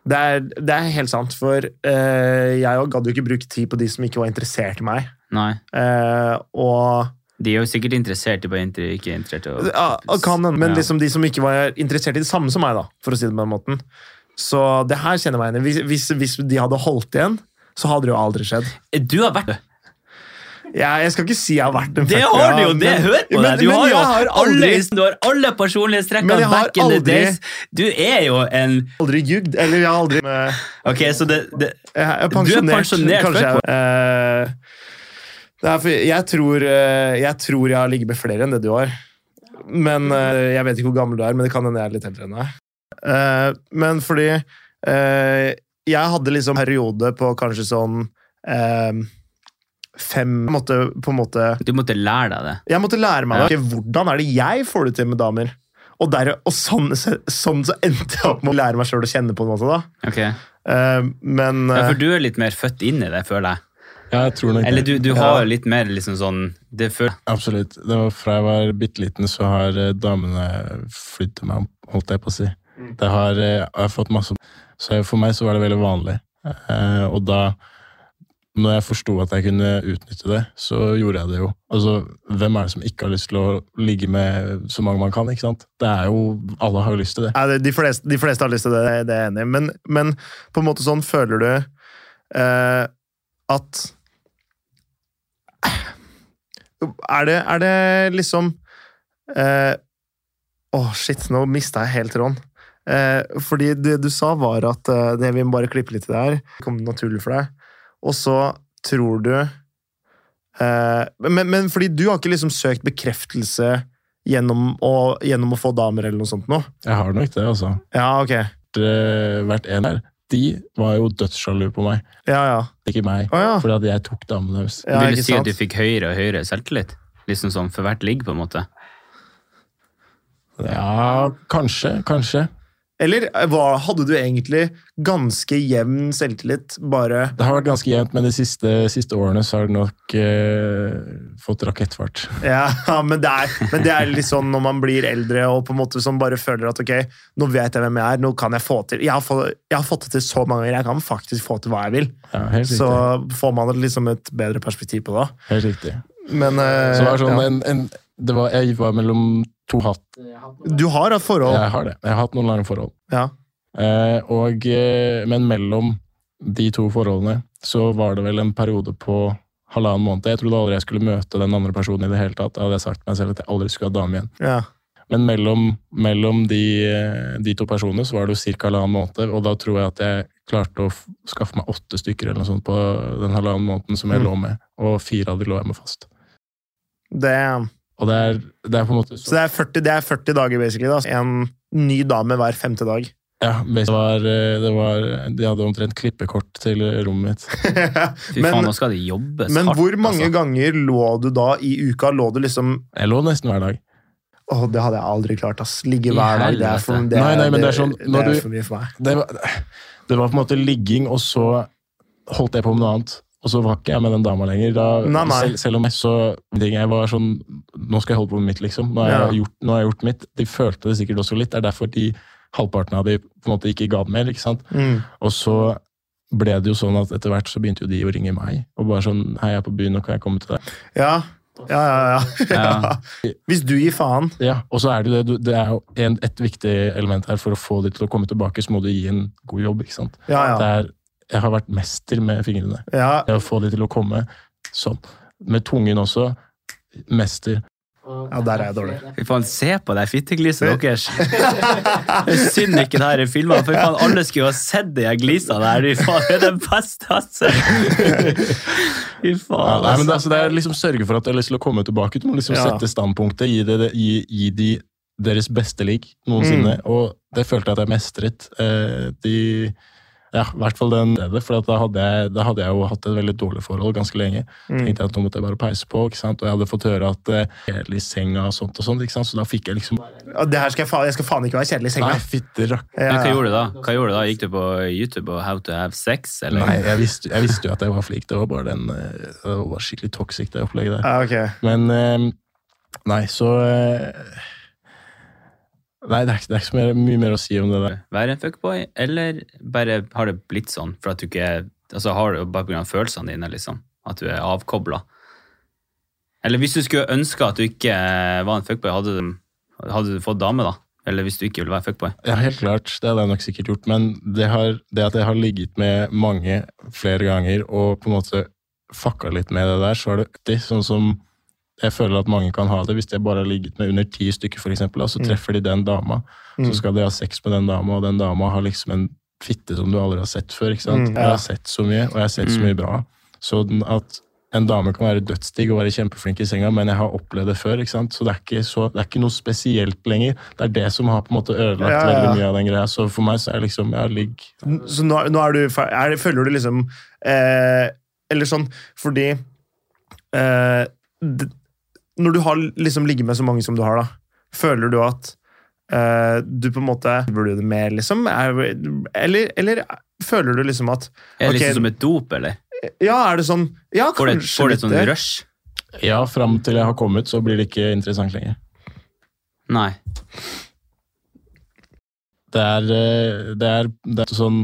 Speaker 2: Det er, det er helt sant, for uh, jeg òg gadd jo ikke bruke tid på de som ikke var interessert i meg.
Speaker 1: Nei.
Speaker 2: Eh, og
Speaker 1: De er jo sikkert interessert, de bare inter- ikke interessert i å
Speaker 2: Ja, kan men
Speaker 1: Ja.
Speaker 2: liksom de som ikke var interessert i det samme som meg, da, for å si det på den måten. Så det her kjenner jeg meg igjen i. Hvis, hvis, de hadde holdt igjen, så hadde det jo aldri skjedd.
Speaker 1: Du har vært
Speaker 2: ja, jeg skal ikke si jeg har vært en
Speaker 1: Det har du jo! det
Speaker 2: men-
Speaker 1: Hør på
Speaker 2: men-
Speaker 1: deg! Du
Speaker 2: men
Speaker 1: har jo
Speaker 2: har
Speaker 1: alle,
Speaker 2: aldri,
Speaker 1: du har alle
Speaker 2: personlige
Speaker 1: personlighetstrekkene back in the days. Du er jo en
Speaker 2: aldri jugd. Eller jeg har aldri med,
Speaker 1: Ok, så det, det
Speaker 2: Jeg er
Speaker 1: Du er pensjonert
Speaker 2: før. jeg, eh, det er for, jeg, tror, uh, jeg tror jeg har ligget med flere enn det du har. Men uh, Jeg vet ikke hvor gammel du er, men det kan hende jeg er litt eldre enn deg. Eh, men fordi uh, Jeg hadde liksom periode på kanskje sånn uh, Fem måtte, på en måte
Speaker 1: Du måtte lære deg det.
Speaker 2: Jeg måtte lære meg det. Hvordan er det jeg får det til med damer? Og, der, og sånn, sånn så endte jeg opp med å lære meg sjøl å kjenne på en måte. da.
Speaker 1: Okay.
Speaker 2: Eh, men
Speaker 1: Ja, For du er litt mer født inn i det, føler jeg.
Speaker 3: Ja, jeg tror nok
Speaker 1: Eller
Speaker 3: du,
Speaker 1: du, du
Speaker 2: Ja.
Speaker 1: har litt mer liksom sånn det før.
Speaker 3: Absolutt. Det var Fra jeg var bitte liten, så har damene flydd til meg, holdt jeg på å si. Det har, eh, jeg har fått masse Så for meg så var det veldig vanlig. Eh, og da, når jeg forsto at jeg kunne utnytte det, så gjorde jeg det jo. Altså, Hvem er det som ikke har lyst til å ligge med så mange man kan? ikke sant? Det er jo, Alle har jo lyst til det.
Speaker 2: Ja, de, fleste, de fleste har lyst til det, det er jeg enig i. Men, men på en måte sånn føler du eh, at er det, er det liksom eh, Åh, shit, nå mista jeg helt tråden. Eh, fordi det du sa, var at eh, det vi må bare klippe litt i det her. Det kom naturlig for deg. Og så tror du eh, men, men fordi du har ikke liksom søkt bekreftelse gjennom å, gjennom å få damer eller noe sånt nå?
Speaker 3: Jeg har nok det, altså.
Speaker 2: Ja, ok.
Speaker 3: Vært en her. De var jo dødssjalu på meg,
Speaker 2: Ja, ja.
Speaker 3: ikke meg.
Speaker 2: oh, ja.
Speaker 3: Fordi at jeg tok damene deres.
Speaker 2: ja
Speaker 1: Vil du si at du fikk høyere og høyere selvtillit? Liksom sånn for hvert ligg, på en måte?
Speaker 3: Ja, kanskje. Kanskje.
Speaker 2: Eller var, hadde du egentlig ganske jevn selvtillit, bare
Speaker 3: Det har vært ganske jevnt, men de siste, siste årene så har det nok eh, fått rakettfart.
Speaker 2: Ja, men det, er, men det er litt sånn når man blir eldre og på en måte som bare føler at ok, nå vet jeg hvem jeg er, nå kan jeg få til Jeg har fått, jeg har fått det til så mange ganger, jeg kan faktisk få til hva jeg vil.
Speaker 3: Ja.
Speaker 2: Så får man liksom et bedre perspektiv på det.
Speaker 3: Helt riktig.
Speaker 2: Men eh,
Speaker 3: Så det var sånn
Speaker 2: ja.
Speaker 3: en, en det var, Jeg var mellom to hatt.
Speaker 2: Du har hatt forhold?
Speaker 3: Jeg har det. Jeg har hatt noen lange forhold.
Speaker 2: Ja.
Speaker 3: Eh, og, eh, men mellom de to forholdene så var det vel en periode på halvannen måned. Jeg trodde aldri jeg skulle møte den andre personen i det hele tatt. Jeg hadde sagt meg selv at jeg aldri skulle ha dame igjen.
Speaker 2: ja.
Speaker 3: Men mellom, mellom de, eh, de to personene så var det jo ca. halvannen måned, og da tror jeg at jeg klarte å skaffe meg åtte stykker eller noe sånt på den halvannen måneden som jeg
Speaker 2: Mm.
Speaker 3: lå med, og fire av de lå jeg med fast.
Speaker 2: Det,
Speaker 3: Og det er, det er på en måte
Speaker 2: så det er, 40, det er 40 dager, basically. da. En ny dame hver femte dag.
Speaker 3: Ja, det var, eh, det var, de hadde omtrent klippekort til rommet mitt.
Speaker 1: Fy faen, nå skal det jobbes
Speaker 2: men
Speaker 1: hardt.
Speaker 2: hvor mange
Speaker 1: altså.
Speaker 2: ganger lå du da i uka? Lå du liksom
Speaker 3: Jeg lå nesten hver dag.
Speaker 2: Åh, det hadde jeg aldri klart, ass. Ligge hver dag. Det er for, det
Speaker 3: Nei,
Speaker 2: er,
Speaker 3: nei, men det er sånn,
Speaker 2: det er for mye for meg.
Speaker 3: Det var, det var på en måte ligging, og så holdt jeg på med noe annet. Og så var ikke jeg med den dama lenger. Da,
Speaker 2: Nei, nei.
Speaker 3: Selv, selv om jeg så Jeg var sånn Nå skal jeg holde på med mitt, liksom. Nå har, jeg gjort, nå har jeg gjort mitt. De følte det sikkert også litt. Det er derfor de halvparten av de på en måte ikke ga det mer. ikke sant?
Speaker 2: Mm.
Speaker 3: Og så ble det jo sånn at etter hvert så begynte jo de å ringe meg. Og bare sånn Hei, jeg er på byen, nå kan jeg komme til deg.
Speaker 2: Ja. Ja, ja, ja.
Speaker 1: Ja.
Speaker 2: Hvis du gir faen
Speaker 3: Ja, Og så er det det, det er jo en, et viktig element her. For å få de til å komme tilbake, så må du gi en god jobb. ikke sant?
Speaker 2: Ja,
Speaker 3: Det
Speaker 2: ja.
Speaker 3: er, jeg har vært mester med fingrene.
Speaker 2: ja.
Speaker 3: Det å få de til å komme sånn. Med tungen også. Mester.
Speaker 2: Ja, der er jeg dårlig.
Speaker 1: Fy faen, se på det fittegliset deres. Det er synd ikke det her er filma, for faen, alle skulle jo ha sett de glisa der. Fy faen, det er det beste, altså. Fy
Speaker 3: Ja,
Speaker 1: faen,
Speaker 3: nei, men det,
Speaker 1: altså.
Speaker 3: altså, det er liksom sørge for at de har lyst til å komme tilbake. Du må liksom
Speaker 2: Ja.
Speaker 3: sette standpunktet, gi, det, gi, gi de deres beste lik, noensinne.
Speaker 2: Mm.
Speaker 3: Og det følte jeg at jeg mestret. Eh, de ja, i hvert fall den stedet, for da, hadde jeg, da hadde jeg jo hatt et veldig dårlig forhold ganske lenge.
Speaker 2: Mm.
Speaker 3: tenkte jeg at nå måtte jeg bare peise på, ikke sant? og jeg hadde fått høre at uh, kjedelig i senga og sånt, og sånt, ikke sant? så da fikk jeg liksom
Speaker 2: Og Det her skal jeg, faen, jeg skal faen ikke være kjedelig i senga.
Speaker 3: Nei, fitter.
Speaker 2: Ja,
Speaker 1: Men hva gjorde du da? Hva gjorde du da? Gikk du på YouTube og How to have sex? Eller?
Speaker 3: Nei, jeg visste, jeg visste jo at jeg var flink. Det var bare den, eh, det var skikkelig toxic, det opplegget der.
Speaker 2: Ja, ok.
Speaker 3: Men eh, Nei, så eh, Nei, det er, ikke- det er ikke mer, mye, mer å si om det der.
Speaker 1: Være en fuckboy, eller bare har det blitt sånn for at du ikke Altså har det bare pga. følelsene dine, liksom? At du er avkobla? Eller hvis du skulle ønske at du ikke var en fuckboy, hadde du, hadde du fått dame, da? Eller hvis du ikke ville være fuckboy?
Speaker 3: Ja, helt klart. Det hadde jeg nok sikkert gjort. Men det, har, det at jeg har ligget med mange flere ganger og på en måte fucka litt med det der, så er det alltid sånn som jeg føler at mange kan ha det. Hvis de bare har ligget med under ti stykker, for eksempel, da, så
Speaker 2: Mm.
Speaker 3: treffer de den dama.
Speaker 2: Mm.
Speaker 3: Så skal de ha sex med den dama, og den dama har liksom en fitte som du aldri har sett før. ikke sant?
Speaker 2: Mm, ja.
Speaker 3: Jeg har sett så mye, og jeg har sett så
Speaker 1: Mm.
Speaker 3: mye bra. Så den, at en dame kan være dødsdigg og være kjempeflink i senga, men jeg har opplevd det før. ikke sant? Så det er ikke, så, det er ikke noe spesielt lenger. Det er det som har på en måte ødelagt
Speaker 2: Ja, ja, ja.
Speaker 3: veldig mye av den greia. Så for meg så er det liksom ja, ligg
Speaker 2: Så nå, nå er du er, Føler du liksom eh, Eller sånn fordi eh, d, Når du har liksom ligget med så mange som du har, da, føler du at uh, du på en måte Burde du det mer, liksom? Er, eller, eller føler du liksom at
Speaker 1: Er det liksom som et dop, eller?
Speaker 2: Ja, er det sånn Ja,
Speaker 1: Får du et, får et sånn rush?
Speaker 3: Ja, fram til jeg har kommet, så blir det ikke interessant lenger.
Speaker 1: Nei.
Speaker 3: Det er, eh, det er, det er sånn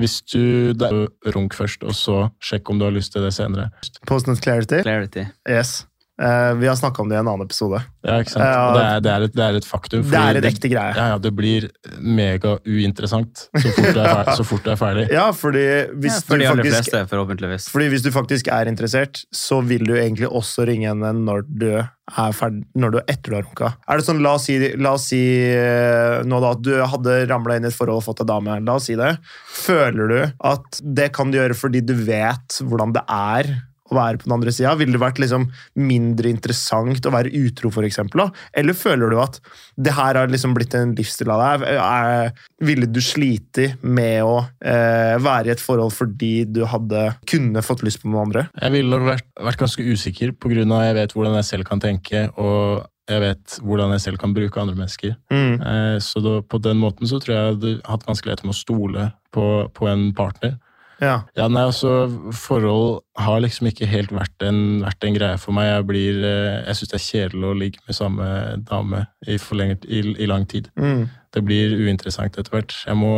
Speaker 3: Hvis du det er runk først, og så sjekk om du har lyst til det senere.
Speaker 2: Post not clarity?
Speaker 1: Clarity.
Speaker 2: Yes. Eh, vi har snakka om det i en annen episode.
Speaker 3: Ja, ikke sant?
Speaker 2: Ja.
Speaker 3: Og Det, er, det, er et, det er et faktum.
Speaker 2: Det er en ekte greie.
Speaker 3: Ja, ja, det blir mega uinteressant så fort du er ferdig. Så fort du er ferdig.
Speaker 2: Ja, fordi hvis,
Speaker 1: Ja, for
Speaker 2: du faktisk,
Speaker 1: fleste, forhåpentligvis.
Speaker 2: fordi hvis du faktisk er interessert, så vil du egentlig også ringe henne når du er ferdig, når du etter du har runka. Er det sånn, La oss si, la oss si eh, nå da, at du hadde ramla inn i et forhold og fått deg dame. La oss si det. Føler du at det kan du gjøre fordi du vet hvordan det er å være på den andre sida? Ville det vært liksom mindre interessant å være utro, eksempel. Eller føler du at det her har liksom blitt en livsstil av deg? Ville du slite med å eh, være i et forhold fordi du hadde kunne fått lyst på noen andre?
Speaker 3: Jeg ville vært, vært ganske usikker, på grunn av jeg vet hvordan jeg selv kan tenke, og jeg vet hvordan jeg selv kan bruke andre mennesker.
Speaker 2: Mm.
Speaker 3: Eh, Så da, på den måten så tror jeg jeg hadde hatt vanskeligheter med å stole på, på en partner.
Speaker 2: Ja.
Speaker 3: Ja, nei, altså, Forhold har liksom ikke helt vært en, vært en greie for meg. Jeg blir, eh, jeg syns det er kjedelig å ligge med samme dame i, forlengt, i, i lang tid.
Speaker 2: Mm.
Speaker 3: Det blir uinteressant etter hvert. Jeg må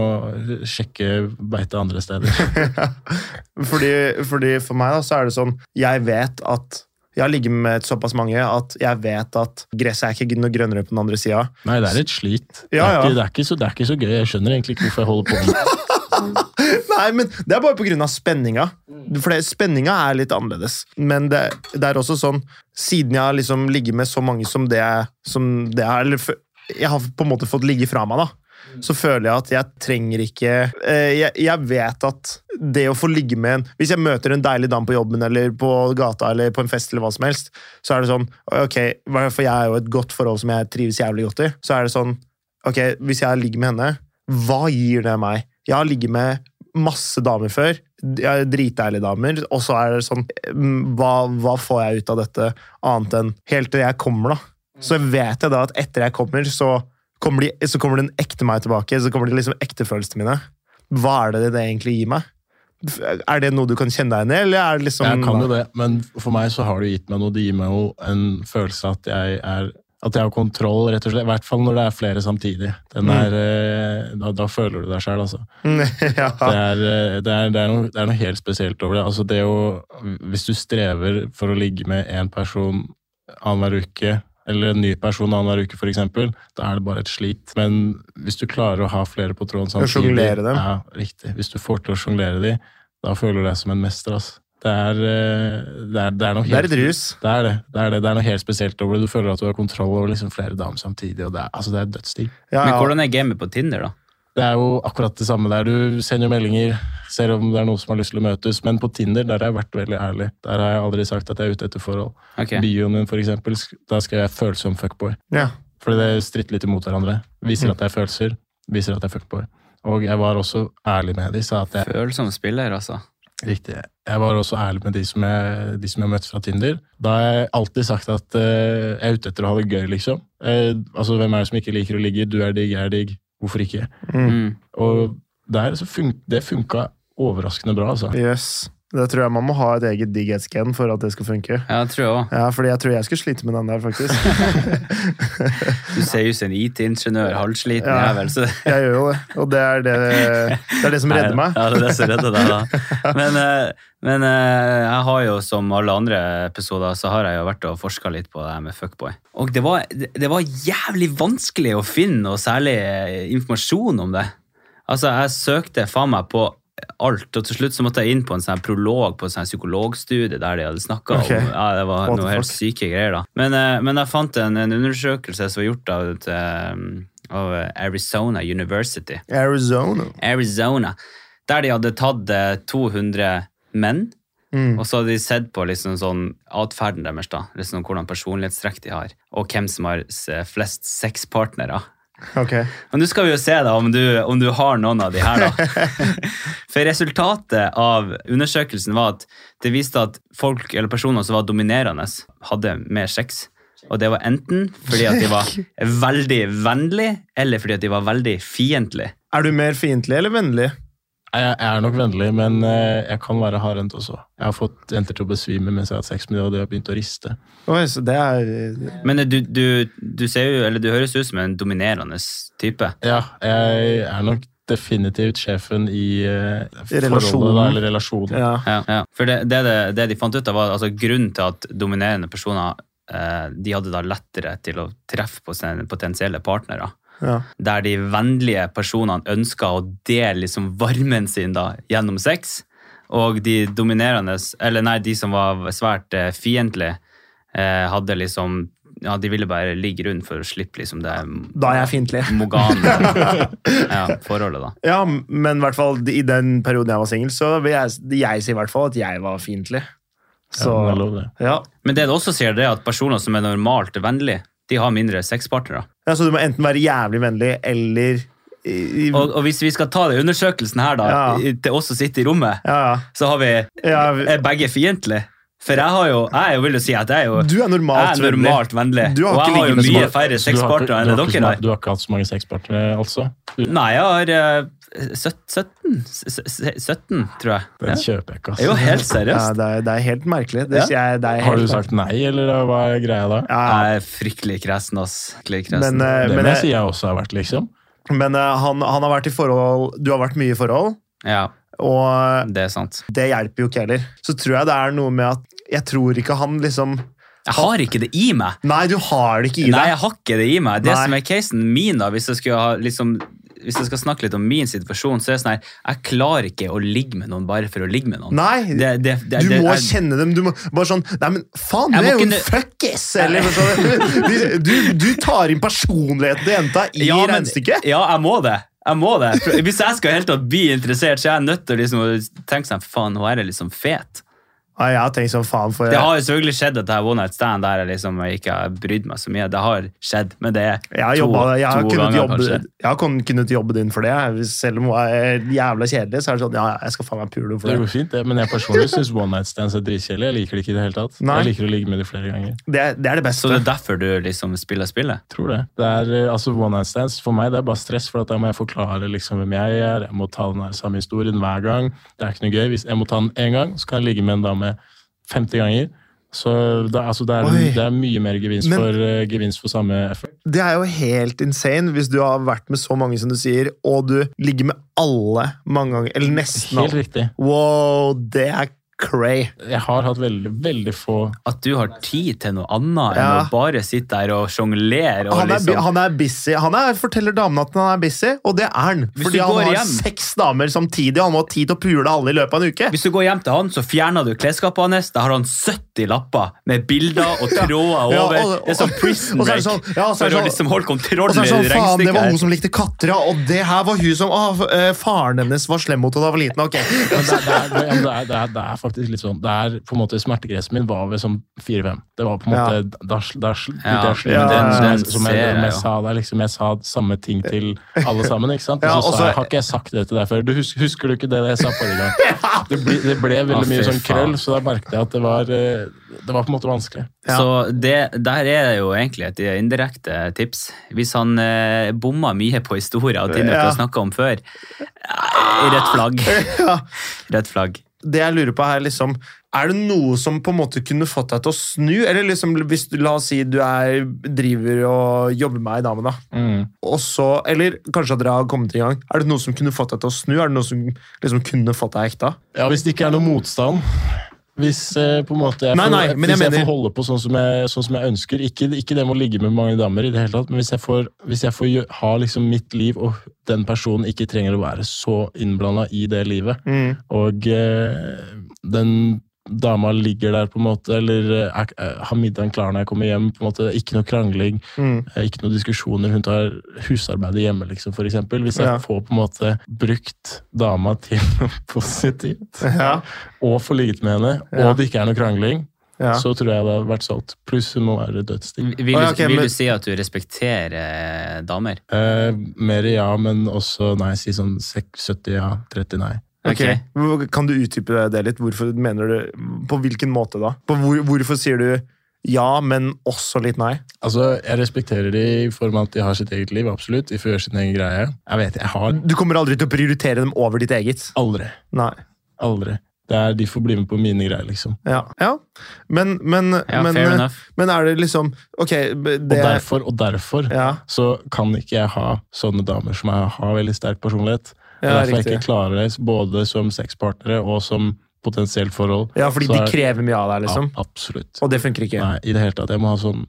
Speaker 3: sjekke beite andre steder.
Speaker 2: fordi, fordi for meg da, så er det sånn Jeg vet at jeg har ligget med såpass mange at jeg vet at gresset er ikke noe grønnere på den andre sida.
Speaker 3: Nei, det er et slit.
Speaker 2: Ja, ja.
Speaker 3: Det, er ikke, det, er ikke så, det er ikke så gøy. Jeg skjønner egentlig ikke hvorfor jeg holder på med
Speaker 2: Nei, men det er bare pga. spenninga. For spenninga er litt annerledes. Men det, det er også sånn Siden jeg har liksom ligget med så mange som det, som det er Eller jeg har på en måte fått ligge fra meg, da. Så føler jeg at jeg trenger ikke eh, jeg, jeg vet at det å få ligge med en Hvis jeg møter en deilig dame på jobben eller på gata eller på en fest, eller hva som helst, så er det sånn ok, For jeg er jo et godt forhold som jeg trives jævlig godt i. Så er det sånn ok, Hvis jeg ligger med henne, hva gir det meg? Jeg har ligget med masse damer før. Dritdeilige damer. Og så er det sånn mm, hva, hva får jeg ut av dette, annet enn helt til jeg kommer, da? Så vet jeg da at etter jeg kommer, så kommer, de, så kommer den ekte meg tilbake. Så kommer de liksom ekte følelsene mine. Hva er det det egentlig gir meg? Er det noe du kan kjenne deg igjen i, liksom
Speaker 3: Jeg kan jo det, men for meg så har det gitt meg noe. Det gir meg jo en følelse at jeg er at jeg har kontroll, rett og slett. I hvert fall når det er flere samtidig. Den
Speaker 2: Mm.
Speaker 3: er, eh, da, da føler du deg sjæl, altså.
Speaker 2: ja.
Speaker 3: Det er, eh, det, er, det, er noe, det er noe helt spesielt over det. Altså det å, hvis du strever for å ligge med én person annenhver uke, eller en ny person annenhver uke f.eks., da er det bare et slit. Men hvis du klarer å ha flere på tråden samtidig
Speaker 2: dem.
Speaker 3: Ja, riktig. Hvis du får til å sjonglere de, da føler du deg som en mester. Altså. Det, er, eh, det, er, det er noe
Speaker 2: Det er
Speaker 3: helt
Speaker 2: et rus.
Speaker 3: det er det. Det er, det. det er noe helt spesielt over det. Du føler at du har kontroll over liksom flere damer samtidig. og Det er, altså det er dødsdigg.
Speaker 2: Ja,
Speaker 1: Men hvordan er gamet på Tinder, da?
Speaker 3: Det er jo akkurat det samme der. Du sender meldinger, ser om det er noen som har lyst til å møtes. Men på Tinder der har jeg vært veldig ærlig. Der har jeg aldri sagt at jeg er ute etter forhold.
Speaker 1: Okay.
Speaker 3: Bioen min, for eksempel, da skal jeg følsom fuckboy.
Speaker 2: Ja.
Speaker 3: Fordi det stritter litt imot hverandre. Viser at det er følelser, viser at det er fuckboy. Og jeg var også ærlig med de, sa at jeg
Speaker 1: Følsom spiller, altså.
Speaker 3: Riktig. Jeg var også ærlig med de som jeg, de som jeg møtte fra Tinder. Da har jeg alltid sagt at uh, jeg er ute etter å ha det gøy, liksom. Uh, altså, Hvem er det som ikke liker å ligge? Du er digg, jeg er digg. Hvorfor ikke?
Speaker 2: Mm.
Speaker 3: Og der så fun det funka overraskende bra, altså.
Speaker 2: Yes. Det tror jeg man må ha et eget digghetsgen for at det skal funke.
Speaker 1: Ja, det tror jeg også.
Speaker 2: Ja, fordi jeg tror jeg skulle slite med den der, faktisk.
Speaker 1: Du ser ut som en IT-ingeniør, halvsliten
Speaker 2: Ja.
Speaker 1: jævel. Så
Speaker 2: Jeg gjør jo det, og det er det, det, er det som redder meg.
Speaker 1: Ja, det er det som redder deg, da. Men, eh, men eh, jeg har jo, som alle andre episoder, så har jeg jo vært og forska litt på det her med fuckboy. Og det var, det det var jævlig vanskelig å finne noe særlig eh, informasjon om det. Altså, jeg søkte faen meg på alt, og til slutt så måtte jeg inn på en sånn prolog på en sånn psykologstudie der de hadde snakka
Speaker 2: okay.
Speaker 1: om ja, Det var
Speaker 2: What
Speaker 1: noe helt syke greier, da. Men, eh, men jeg fant en, en undersøkelse som var gjort av, et, eh, av Arizona University.
Speaker 2: Arizona.
Speaker 1: Arizona, der de hadde tatt eh, 200 menn,
Speaker 2: Mm.
Speaker 1: og så hadde de sett på liksom sånn atferden deres, da, liksom hvordan personlighetstrekk de har, og hvem som har flest sexpartnere.
Speaker 2: Ok.
Speaker 1: Men nå skal vi jo se da om du, om du har noen av de her, da. For resultatet av undersøkelsen var at det viste at folk eller personer som var dominerende, hadde mer sex. Og det var enten fordi at de var veldig vennlige, eller fordi at de var veldig fiendtlige.
Speaker 2: Er du mer fiendtlig eller vennlig?
Speaker 3: Jeg, er nok vennlig, men eh, jeg kan være hardhendt også. Jeg har fått jenter til å besvime mens jeg har hatt sex med dem, og de har begynt å riste.
Speaker 2: Oi, så det er
Speaker 1: Men du, du, du ser jo, eller du høres ut som en dominerende type.
Speaker 3: Ja, jeg er nok definitivt sjefen i eh, forholdet,
Speaker 2: relasjonen.
Speaker 3: da, eller relasjonen.
Speaker 2: Ja.
Speaker 1: Ja, ja. For det, det, det, de fant ut av, var altså grunnen til at dominerende personer eh, de hadde da lettere til å treffe på sine potensielle partnere.
Speaker 2: Ja.
Speaker 1: Der de vennlige personene ønsker å dele liksom varmen sin da, gjennom sex. Og de dominerende, eller nei, de som var svært eh, fiendtlige, eh, hadde liksom Ja, de ville bare ligge rundt for å slippe liksom det
Speaker 2: Da er jeg fiendtlig.
Speaker 1: mogane ja, forholdet, da.
Speaker 2: Ja, men i hvert fall i den perioden jeg var singel, så vil jeg, jeg si i hvert fall at jeg var fiendtlig. Så
Speaker 3: Ja, det det.
Speaker 2: ja.
Speaker 1: Men det det også sier, det er at personer som er normalt vennlige, de har mindre sexpartnere.
Speaker 2: ja, Så du må enten være jævlig vennlig eller i,
Speaker 1: Og, og hvis vi skal ta den undersøkelsen her, da,
Speaker 2: Ja.
Speaker 1: til oss som sitter i rommet,
Speaker 2: Ja,
Speaker 1: så har vi
Speaker 2: ja.
Speaker 1: er begge fiendtlige. For jeg har jo, jeg jo vil jo si at jeg er jo
Speaker 2: Du er normalt
Speaker 1: jeg er normalt vennlig.
Speaker 2: vennlig.
Speaker 1: og jeg har jo mye færre sexpartnere enn dere har.
Speaker 3: Du har ikke hatt så mange sexpartnere, altså? Du-
Speaker 1: Nei, jeg har eh, 17, S- s- 17, tror jeg.
Speaker 3: Den
Speaker 1: Ja.
Speaker 3: kjøper jeg ikke, altså.
Speaker 1: Det er jo helt
Speaker 2: Ja,
Speaker 1: seriøst.
Speaker 2: det, er, det er helt merkelig. Det,
Speaker 1: Ja.
Speaker 2: jeg, det er
Speaker 3: Har du sagt nei, eller hva er greia da?
Speaker 2: Ja, ja.
Speaker 1: Jeg er fryktelig kresen, ass. Fryktelig kresen.
Speaker 2: Men, uh,
Speaker 3: Det
Speaker 2: men,
Speaker 3: jeg
Speaker 2: jeg,
Speaker 3: si jeg også har vært, liksom.
Speaker 2: men uh, han, han har vært i forhold Du har vært mye i forhold,
Speaker 1: ja,
Speaker 2: og
Speaker 1: det er sant.
Speaker 2: det hjelper jo ikke heller. Så tror jeg det er noe med at jeg tror ikke han liksom
Speaker 1: Jeg har ikke det i meg.
Speaker 2: Nei, du har det ikke i deg.
Speaker 1: Nei, jeg har ikke det i meg. Det
Speaker 2: Nei.
Speaker 1: som er casen min, da, hvis jeg, skulle ha, liksom, hvis jeg skal snakke litt om min situasjon, så er det sånn her Jeg klarer ikke å ligge med noen bare for å ligge med noen.
Speaker 2: Nei,
Speaker 1: Det, det, det,
Speaker 2: du må
Speaker 1: er-
Speaker 2: kjenne dem. Du må bare sånn Nei, men faen, du er jo en fuckis! Eller sånn. du, du tar inn personligheten til jenta i
Speaker 1: Ja,
Speaker 2: regnestykket.
Speaker 1: Ja, jeg må det. Jeg må det. Hvis jeg skal helt bli interessert, så er jeg nødt til å liksom, tenke sånn Faen, hun her er liksom fet.
Speaker 2: Ja, jeg har tenkt sånn, faen for
Speaker 1: Det har jo selvfølgelig skjedd at det er one night stand der jeg liksom ikke har brydd meg så mye. Det har skjedd, men det er
Speaker 2: Jeg har,
Speaker 1: to,
Speaker 2: jobbet, jeg har,
Speaker 1: to ganger,
Speaker 2: jobbe,
Speaker 1: kanskje.
Speaker 2: jeg har kunnet jobbe din for det. Selv om hun er jævla kjedelig, så er det sånn Ja, jeg skal faen meg pule for
Speaker 3: Det
Speaker 2: det.
Speaker 3: går fint, det. Men jeg personlig syns one night stands er dritkjedelig. Jeg liker det ikke i det hele tatt.
Speaker 2: Nei.
Speaker 3: Jeg liker å ligge med det flere ganger.
Speaker 2: Det, det er det
Speaker 1: Så det er derfor du liksom spiller spillet?
Speaker 3: Tror det. det er, eh, altså One night stands for meg det er bare stress, for at da må jeg forklare liksom hvem jeg er. Jeg må ta den samme historien hver gang. Det er ikke noe gøy. Hvis jeg må ta den én gang, så kan jeg ligge med en dame 50 ganger. Så det, altså, det, er, det er mye mer gevinst,
Speaker 2: Men-
Speaker 3: for, uh, gevinst for samme effort.
Speaker 2: Det er jo helt insane hvis du har vært med så mange som du sier, og du ligger med alle mange ganger. Eller nesten
Speaker 3: Helt riktig.
Speaker 2: Wow, det er cray.
Speaker 3: Jeg har hatt veldig, veldig få
Speaker 1: At du har tid til noe annet enn å bare sitte der og sjonglere
Speaker 2: Han
Speaker 1: liksom
Speaker 2: han er busy. Han er, forteller damene at han er busy, og det er han.
Speaker 1: Hvis
Speaker 2: Fordi han har
Speaker 1: hjem-
Speaker 2: seks damer samtidig, og han må ha tid til å pule alle i løpet av en uke.
Speaker 1: Hvis du går hjem til han, så fjerner du klesskapet hans. Da har han 70 lapper med bilder og tråder
Speaker 2: Ja,
Speaker 1: over.
Speaker 2: og-
Speaker 1: det er sånn prison break.
Speaker 2: det sånn- ja, så
Speaker 1: for å
Speaker 2: sånn-
Speaker 1: liksom holde kontroll med
Speaker 2: det sånn, faen, det var hun som likte katter, ja, og det her var hun som å, eh, Faren hennes var slem mot henne da hun var liten. Ok.
Speaker 3: Men det, det, det, det, det, det, er, det er faktisk litt sånn det er på en måte Smertegrensen min var ved sånn 4-5. Det var på en
Speaker 2: Ja.
Speaker 3: måte Da, da
Speaker 1: Ja,
Speaker 3: som jeg,
Speaker 1: jeg
Speaker 3: sa der, liksom, jeg sa samme ting til alle sammen. ikke sant? Og så sa jeg, har ikke jeg sagt det til deg før? Du husker, husker du ikke det jeg sa forrige gang? Det ble, det ble veldig mye sånn krøll, så da merket jeg at det var eh, Det var på en måte vanskelig.
Speaker 2: Ja.
Speaker 1: Så det, der er det jo egentlig et indirekte tips. Hvis han eh, bomma mye på historier og ting dere
Speaker 2: Ja.
Speaker 1: snakka om før, eh, rødt flagg.
Speaker 2: Ja.
Speaker 1: Rødt flagg.
Speaker 2: Det jeg lurer på her, liksom Er det noe som på en måte kunne fått deg til å snu? Eller liksom, hvis du, La oss si du er, driver og jobber med ei dame, da. Og så, eller kanskje at dere har kommet i gang. Er det noe som kunne fått deg til å snu? Er det noe som liksom kunne fått deg ekta?
Speaker 3: Ja, Hvis det ikke er noe motstand Hvis eh, på en måte jeg
Speaker 2: Nei,
Speaker 3: får,
Speaker 2: nei,
Speaker 3: hvis jeg
Speaker 2: mener-
Speaker 3: får holde på sånn som jeg, sånn som jeg ønsker ikke, ikke det med å ligge med mange damer, i det hele tatt, men hvis jeg får, hvis jeg får ha liksom mitt liv, og den personen ikke trenger å være så innblanda i det livet, og eh, den dama ligger der, på en måte, eller eh, er, er, har middagen klar når jeg kommer hjem. på en måte, Ikke noe krangling,
Speaker 2: Mm.
Speaker 3: eh, ikke noe diskusjoner. Hun tar husarbeidet hjemme, liksom, for eksempel. Hvis jeg
Speaker 2: Ja.
Speaker 3: får på en måte brukt dama til noe positivt,
Speaker 2: Ja.
Speaker 3: og får ligget med henne,
Speaker 2: Ja.
Speaker 3: og det ikke er noe krangling,
Speaker 2: Ja.
Speaker 3: så tror jeg det hadde vært solgt. Pluss hun må være dødsdigg.
Speaker 1: Vil,
Speaker 2: oh,
Speaker 1: du,
Speaker 2: ja, ok,
Speaker 1: vil
Speaker 2: men-
Speaker 1: du si at du respekterer eh, damer?
Speaker 3: Eh, mer ja, men også nei. Si sånn 70 ja, 30 nei.
Speaker 2: Ok.
Speaker 1: Ok.
Speaker 2: Kan du utdype det litt? Hvorfor mener du På hvilken måte da? På hvor, hvorfor sier du ja, men også litt nei?
Speaker 3: Altså, Jeg respekterer de i form av at de har sitt eget liv, absolutt. De får gjøre sin egen greie. Jeg vet, jeg har
Speaker 2: Du kommer aldri til å prioritere dem over ditt eget?
Speaker 3: aldri.
Speaker 2: Nei.
Speaker 3: Aldri. Det er, de får bli med på mine greier, liksom.
Speaker 2: Ja. ja. Men, men,
Speaker 1: Ja,
Speaker 2: men,
Speaker 1: fair
Speaker 2: men er det liksom Ok, det
Speaker 3: Og derfor, og derfor
Speaker 2: Ja,
Speaker 3: så kan ikke jeg ha sånne damer som jeg har veldig sterk personlighet.
Speaker 2: Ja
Speaker 3: er derfor jeg
Speaker 2: riktig.
Speaker 3: ikke klarer det både som sexpartnere og som potensielt forhold.
Speaker 2: Ja, fordi
Speaker 3: Så
Speaker 2: de
Speaker 3: er-
Speaker 2: krever mye av deg, liksom.
Speaker 3: Ja, absolutt.
Speaker 2: Og det funker ikke.
Speaker 3: Nei, i det hele tatt. Jeg må ha sånn,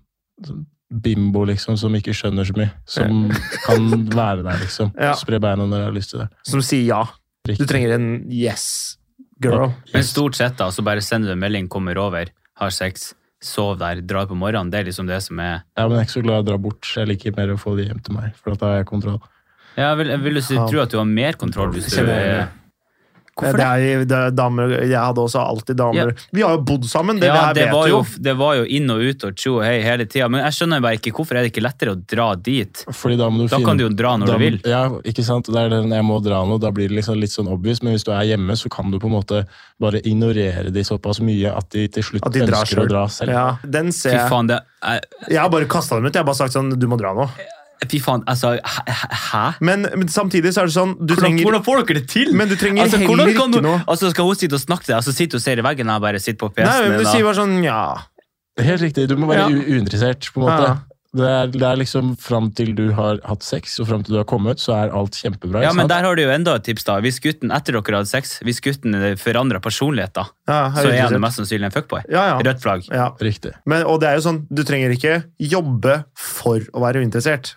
Speaker 3: bimbo, liksom, som ikke skjønner så mye. Som kan være der, liksom.
Speaker 2: Ja.
Speaker 3: Spre beina når jeg har lyst til det.
Speaker 2: Som sier ja.
Speaker 3: Riktig.
Speaker 2: Du trenger en yes girl.
Speaker 1: Men
Speaker 3: Yes.
Speaker 1: stort sett da, så bare sender du en melding, kommer over, har sex, sov der, drar på morgenen. Det er liksom det som er
Speaker 3: Ja, men jeg er ikke så glad i å dra bort. Jeg liker mer å få de hjem til meg, for da har jeg kontroll.
Speaker 1: Ja, vil, vil du si, tro at du har mer kontroll hvis du er Hvorfor
Speaker 2: Det er, det er damer, jeg hadde også alltid damer. Vi har jo bodd sammen, det,
Speaker 1: Ja,
Speaker 2: det,
Speaker 1: det
Speaker 2: vet
Speaker 1: var, jo,
Speaker 2: jo.
Speaker 1: det var jo inn og ut og tjo og hei hele tida. Men jeg skjønner bare ikke hvorfor er det ikke lettere å dra dit.
Speaker 3: Fordi da må du
Speaker 1: Da
Speaker 3: finne
Speaker 1: kan du jo dra når
Speaker 3: da,
Speaker 1: du vil.
Speaker 3: Ja, ikke sant? Det er det, jeg må dra nå, da blir det liksom litt sånn obvious, men hvis du er hjemme, så kan du på en måte bare ignorere de såpass mye at de til slutt
Speaker 2: de ønsker
Speaker 3: ønsker å dra selv.
Speaker 2: Ja, den ser
Speaker 1: Fy
Speaker 2: jeg.
Speaker 1: faen, det er,
Speaker 2: Jeg har bare kasta dem ut. Jeg har bare sagt sånn Du må dra nå.
Speaker 1: Fy faen, altså hæ-?
Speaker 2: Men, men samtidig så er det sånn Du
Speaker 1: Hvordan,
Speaker 2: trenger
Speaker 1: hvordan får dere det til?
Speaker 2: Men du trenger
Speaker 1: altså,
Speaker 2: heller ikke
Speaker 1: du,
Speaker 2: noe
Speaker 1: Altså, Skal hun sitte og snakke til deg, og så sitter hun og ser i veggen, og jeg bare sitter på
Speaker 2: Nei,
Speaker 1: PC-en
Speaker 2: men du
Speaker 1: da.
Speaker 2: sier bare sånn ja.
Speaker 3: Helt riktig, du må være
Speaker 2: Ja.
Speaker 3: uinteressert, på en måte.
Speaker 2: Ja.
Speaker 3: Det, er, det er liksom fram til du har hatt sex, og fram til du har kommet, så er alt kjempebra.
Speaker 1: Ja, men
Speaker 3: sant?
Speaker 1: der har du jo enda et tips, da. Hvis gutten etter dere hadde sex, hvis gutten forandrer personlighet, da,
Speaker 2: ja
Speaker 1: så er han mest sannsynlig en fuckboy.
Speaker 2: ja, ja.
Speaker 1: Rødt flagg.
Speaker 2: ja.
Speaker 3: Riktig.
Speaker 2: Men, og det er jo sånn, du trenger ikke jobbe for å være uinteressert.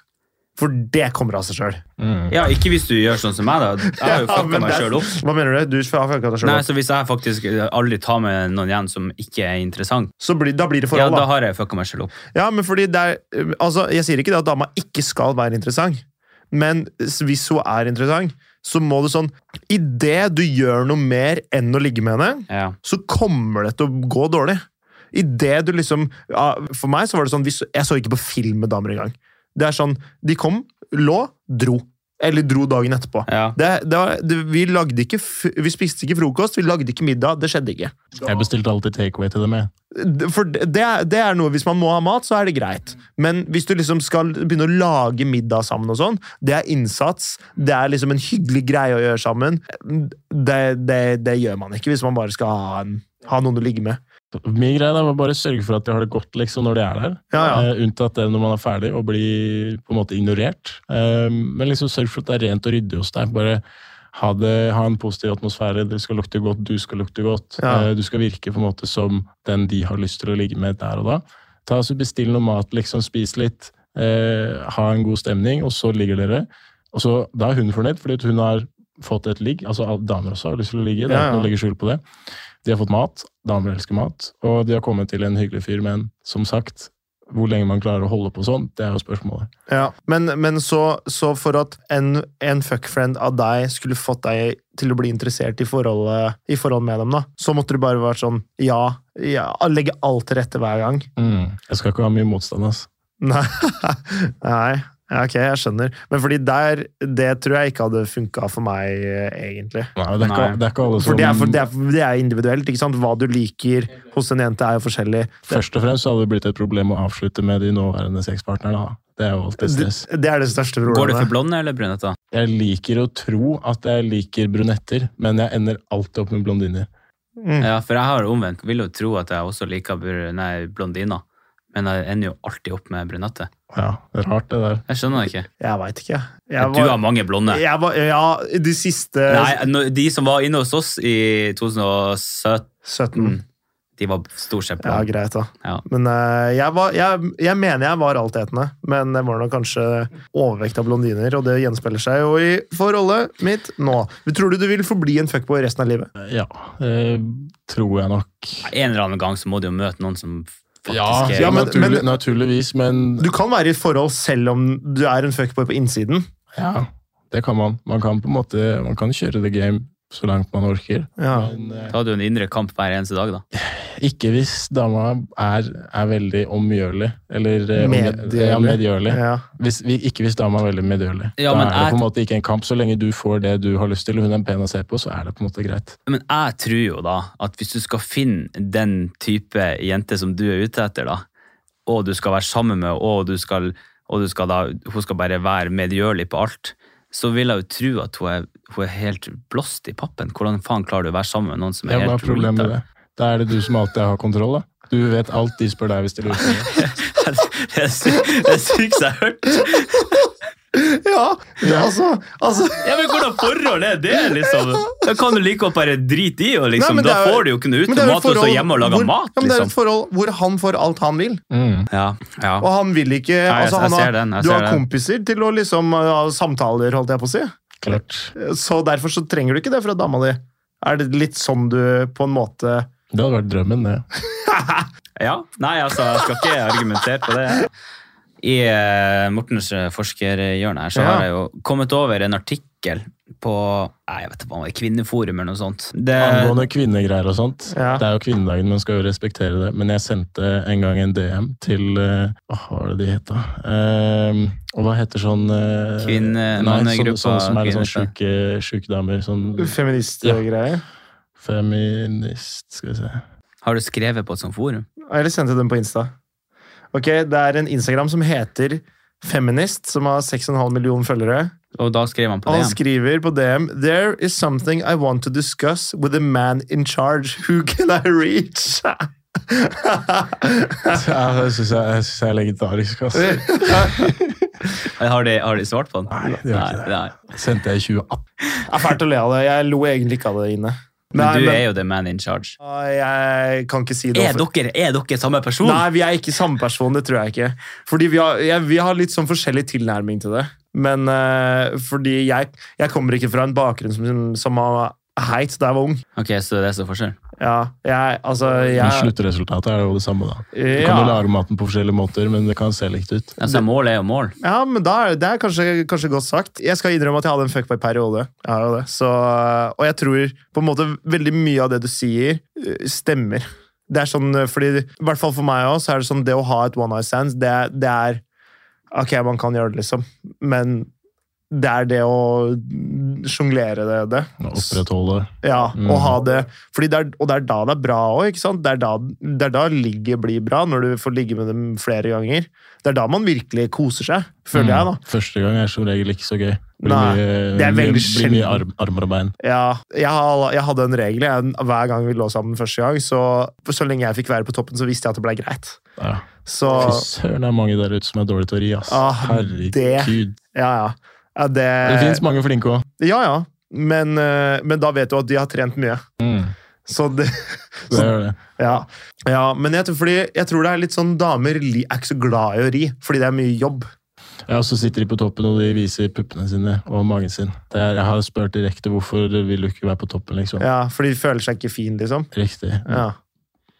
Speaker 2: For det kommer av seg sjøl.
Speaker 3: Mm.
Speaker 1: Ja, ikke hvis du gjør sånn som meg, da. Jeg har jo fucka meg sjøl opp.
Speaker 2: Hva mener du? Du har fucka deg sjøl opp.
Speaker 1: så Hvis jeg faktisk aldri tar med noen igjen som ikke er interessant,
Speaker 2: Så blir, da blir det
Speaker 1: ja,
Speaker 2: forhold,
Speaker 1: da
Speaker 2: da.
Speaker 1: har jeg fucka meg sjøl opp.
Speaker 2: Ja, men fordi det er Altså, jeg sier ikke det at dama ikke skal være interessant, men hvis hun er interessant, så må du sånn Idet du gjør noe mer enn å ligge med henne,
Speaker 1: Ja.
Speaker 2: så kommer det til å gå dårlig. I det du liksom ja, For meg så var det sånn Jeg så ikke på film med damer engang. Det er sånn De kom, lå, dro. Eller dro dagen etterpå.
Speaker 1: Ja.
Speaker 2: Det, det var, det, vi lagde ikke Vi spiste ikke frokost, vi lagde ikke middag. Det skjedde ikke.
Speaker 3: Jeg bestilte alltid takeaway til dem.
Speaker 2: For det det er, det er noe, Hvis man må ha mat, så er det greit. Men hvis du liksom skal begynne å lage middag sammen, og sånn, det er innsats. Det er liksom en hyggelig greie å gjøre sammen. Det, det, det gjør man ikke hvis man bare skal ha, en, ha noen å ligge med.
Speaker 3: Min greie var bare sørge for at de har det godt liksom, når de er der.
Speaker 2: Ja, ja.
Speaker 3: Uh, unntatt det når man er ferdig og blir på en måte ignorert. Uh, men liksom sørg for at det er rent og ryddig hos deg. Bare ha, det, ha en positiv atmosfære. Det skal lukte godt, du skal lukte godt.
Speaker 2: Ja.
Speaker 3: Uh, du skal virke på en måte som den de har lyst til å ligge med der og da. Ta altså Bestill noe mat, liksom, spis litt, ha en god stemning, og så ligger dere. Og så, Da er hun fornøyd, fordi hun har fått et ligg. Altså Damer også har lyst til å ligge. Det er ikke noe å legge skjul på det. De har fått mat, damer elsker mat, og de har kommet til en hyggelig fyr, men som sagt, hvor lenge man klarer å holde på sånn, det er jo spørsmålet.
Speaker 2: Ja, Men, men så, så for at en, en fuckfriend av deg skulle fått deg til å bli interessert i forholdet, i forhold med dem, da, så måtte du bare vært sånn ja, ja, legge alt til rette hver gang.
Speaker 3: Jeg skal ikke ha mye motstand, ass.
Speaker 2: Nei, Nei. Ja, ok, jeg skjønner. Men fordi der, det tror jeg ikke hadde funka for meg, eh, egentlig.
Speaker 3: Nei, det, er ikke, det er ikke alle som
Speaker 2: For det er, for det, er, det er individuelt. ikke sant? Hva du liker hos en jente, er jo forskjellig.
Speaker 3: Først og fremst så hadde det blitt et problem å avslutte med de nåværende sexpartnerne. da. Det er jo alltid
Speaker 2: Det,
Speaker 3: stress.
Speaker 2: det er det største
Speaker 1: Går det for blond eller brunette?
Speaker 3: Jeg liker å tro at jeg liker brunetter, men jeg ender alltid opp med blondiner.
Speaker 2: Mm.
Speaker 1: Ja, for jeg har omvendt. Vil jo tro at jeg også liker nei, blondiner. Men jeg ender jo alltid opp med brunette.
Speaker 3: Ja, det er rart, det der.
Speaker 1: Jeg skjønner det ikke.
Speaker 2: Jeg veit ikke. Jeg
Speaker 1: Du har mange blonde.
Speaker 2: jeg var, ja, de siste
Speaker 1: Nei, De som var inne hos oss i 2017,
Speaker 2: 17.
Speaker 1: de var stort sett
Speaker 2: Ja, greit, da.
Speaker 1: Ja.
Speaker 2: Men eh, jeg, var, jeg, jeg mener jeg var altetende, men det var nok kanskje overvekt av blondiner, og det gjenspeiler seg jo i forholdet mitt nå. Tror du du vil forbli en fuckboy resten av livet?
Speaker 3: Ja, det tror jeg nok.
Speaker 1: En eller annen gang så må du jo møte noen som faktisk
Speaker 3: Ja,
Speaker 1: er
Speaker 2: Ja, men-
Speaker 3: naturlig, naturligvis, men
Speaker 2: Du kan være i et forhold selv om du er en fuckboy på innsiden.
Speaker 3: ja, det kan man. Man kan på en måte man kan kjøre the game så langt man orker.
Speaker 2: Ja.
Speaker 3: Men eh,
Speaker 1: Da hadde du en indre kamp hver eneste dag, da.
Speaker 3: ikke hvis dama er, er veldig omgjørlig. Eller eh,
Speaker 2: Medgjørlig.
Speaker 3: Ja, medgjørlig.
Speaker 2: Ja.
Speaker 3: Hvis, ikke hvis dama er veldig medgjørlig.
Speaker 1: Ja,
Speaker 3: da er det på en måte ikke en kamp. Så lenge du får det du har lyst til, og hun er pen å se på, så er det på en måte greit.
Speaker 1: Men jeg tror jo da at hvis du skal finne den type jente som du er ute etter, da, og du skal være sammen med, og du skal, og du skal da, hun skal bare være medgjørlig på alt, så vil jeg jo tro at hun er, hun er helt blåst i pappen. Hvordan faen klarer du å være sammen med noen som er
Speaker 3: Ja,
Speaker 1: helt
Speaker 3: er problemet med det? Da er det du som alltid har kontroll, da. Du vet alt de spør deg hvis de lurer på det.
Speaker 1: det er det er sykeste jeg har hørt.
Speaker 2: Ja, altså, altså
Speaker 1: Ja, men Hvordan forhold er det, liksom? Da kan du like godt bare drite i, og liksom,
Speaker 2: Nei, det
Speaker 1: da
Speaker 2: er
Speaker 1: får du jo ikke noe ut
Speaker 2: men
Speaker 1: av
Speaker 2: er
Speaker 1: mat, og så hjemme og lage
Speaker 2: hvor,
Speaker 1: mat,
Speaker 2: ja, men Det er
Speaker 1: liksom.
Speaker 2: et forhold hvor han får alt han vil.
Speaker 3: Mm.
Speaker 1: Ja, ja.
Speaker 2: Og han vil ikke
Speaker 1: Nei,
Speaker 2: altså, han har,
Speaker 1: den,
Speaker 2: Du har kompiser til å liksom ha samtaler, holdt jeg på å si.
Speaker 3: Klart.
Speaker 2: Så derfor så trenger du ikke det fra dama di. Er det litt sånn du på en måte
Speaker 3: Det hadde vært drømmen, det.
Speaker 1: Ja, nei, altså, jeg skal ikke argumentere på det. I uh, Mortens eh, forskerhjørne her, så
Speaker 2: Ja.
Speaker 1: har jeg jo kommet over en artikkel på nei, jeg vet ikke, hva det var, Kvinneforum eller noe sånt. Det,
Speaker 3: Angående kvinnegreier og sånt.
Speaker 2: Ja.
Speaker 3: Det er jo kvinnedagen, man skal jo respektere det. Men jeg sendte en gang en DM til uh, Hva var det de het, da? Uh, og hva heter sånn
Speaker 1: uh,
Speaker 3: Kvinnemannegruppa? Sånn, sånn som er litt sånn sjuke, sjuke damer. Sånn
Speaker 2: Feministgreier?
Speaker 3: feminist Skal vi se.
Speaker 1: har du skrevet på et sånt forum?
Speaker 2: Eller sendte den på Insta. Ok, Det er en Instagram som heter Feminist, som har 6,5 millioner følgere.
Speaker 1: Og da skrev han på DM.
Speaker 2: han skriver på DM There is something I want to discuss with the man in charge. Who can I reach?
Speaker 3: Ja, det syns jeg, jeg, synes jeg er legendarisk. Altså.
Speaker 1: Har de, har de svart på den?
Speaker 3: Nei, det gjør ikke det.
Speaker 1: nei.
Speaker 3: Sendte jeg i 2018.
Speaker 2: Det er fælt å le av det. Jeg lo egentlig ikke av det inne.
Speaker 1: Men
Speaker 2: Nei,
Speaker 1: du
Speaker 2: men-
Speaker 1: er jo the man in charge.
Speaker 2: Jeg kan ikke si det.
Speaker 1: Er dere, er dere samme person?
Speaker 2: Nei, vi er ikke samme person, det tror jeg ikke. Fordi vi har, vi har litt sånn forskjellig tilnærming til det. Men uh, fordi jeg, jeg kommer ikke fra en bakgrunn som, som har heit da jeg var ung.
Speaker 1: Ok, så det er så forskjell.
Speaker 2: Ja, jeg, altså,
Speaker 3: Men
Speaker 2: jeg,
Speaker 3: sluttresultatet er jo det samme, da. Du
Speaker 2: ja.
Speaker 3: kan jo lage maten på forskjellige måter, men det kan se likt ut.
Speaker 1: Altså, mål er jo mål.
Speaker 2: ja, men da det er kanskje, kanskje godt sagt. Jeg skal innrømme at jeg hadde en fuckboy-periode. Og jeg tror på en måte veldig mye av det du sier, eh, stemmer. Det er sånn, eh, fordi, I hvert fall for meg også, så er det sånn det å ha et one eye stands, det, det er Ok, man kan gjøre det, liksom, men det er det å sjonglere det. det.
Speaker 3: Opprettholde.
Speaker 2: Ja,
Speaker 3: Mm.
Speaker 2: og ha det fordi det er, Og det er da det er bra òg. Det er da, det er da ligget blir bra, når du får ligge med dem flere ganger. Det er da man virkelig koser seg, føler jeg, da.
Speaker 3: Mm. Første gang er som regel ikke så gøy. Blir
Speaker 2: Nei,
Speaker 3: mye,
Speaker 2: det er veldig
Speaker 3: blir mye arm, armer og bein.
Speaker 2: Ja, jeg, jeg hadde en regel jeg, hver gang vi lå sammen første gang, så så lenge jeg fikk være på toppen, så visste jeg at det ble greit.
Speaker 3: Ja. Fy søren, det er mange der ute som er dårlige til å ri. ass.
Speaker 2: Ah,
Speaker 3: Herregud.
Speaker 2: ja, ja. Ja det,
Speaker 3: Det fins mange flinke òg.
Speaker 2: Ja, ja. Men, eh, men da vet du at de har trent mye.
Speaker 3: Mm,
Speaker 2: Så det
Speaker 3: det gjør det.
Speaker 2: Ja, ja men jeg fordi, jeg tror det er litt sånn damer er ikke så glad i å ri, fordi det er mye jobb.
Speaker 3: Ja, så sitter de på toppen og de viser puppene sine og magen sin. Det er, jeg har spurt direkte hvorfor vil du ikke være på toppen, liksom.
Speaker 2: Ja, fordi de føler seg ikke fin, liksom.
Speaker 3: Riktig.
Speaker 2: Ja,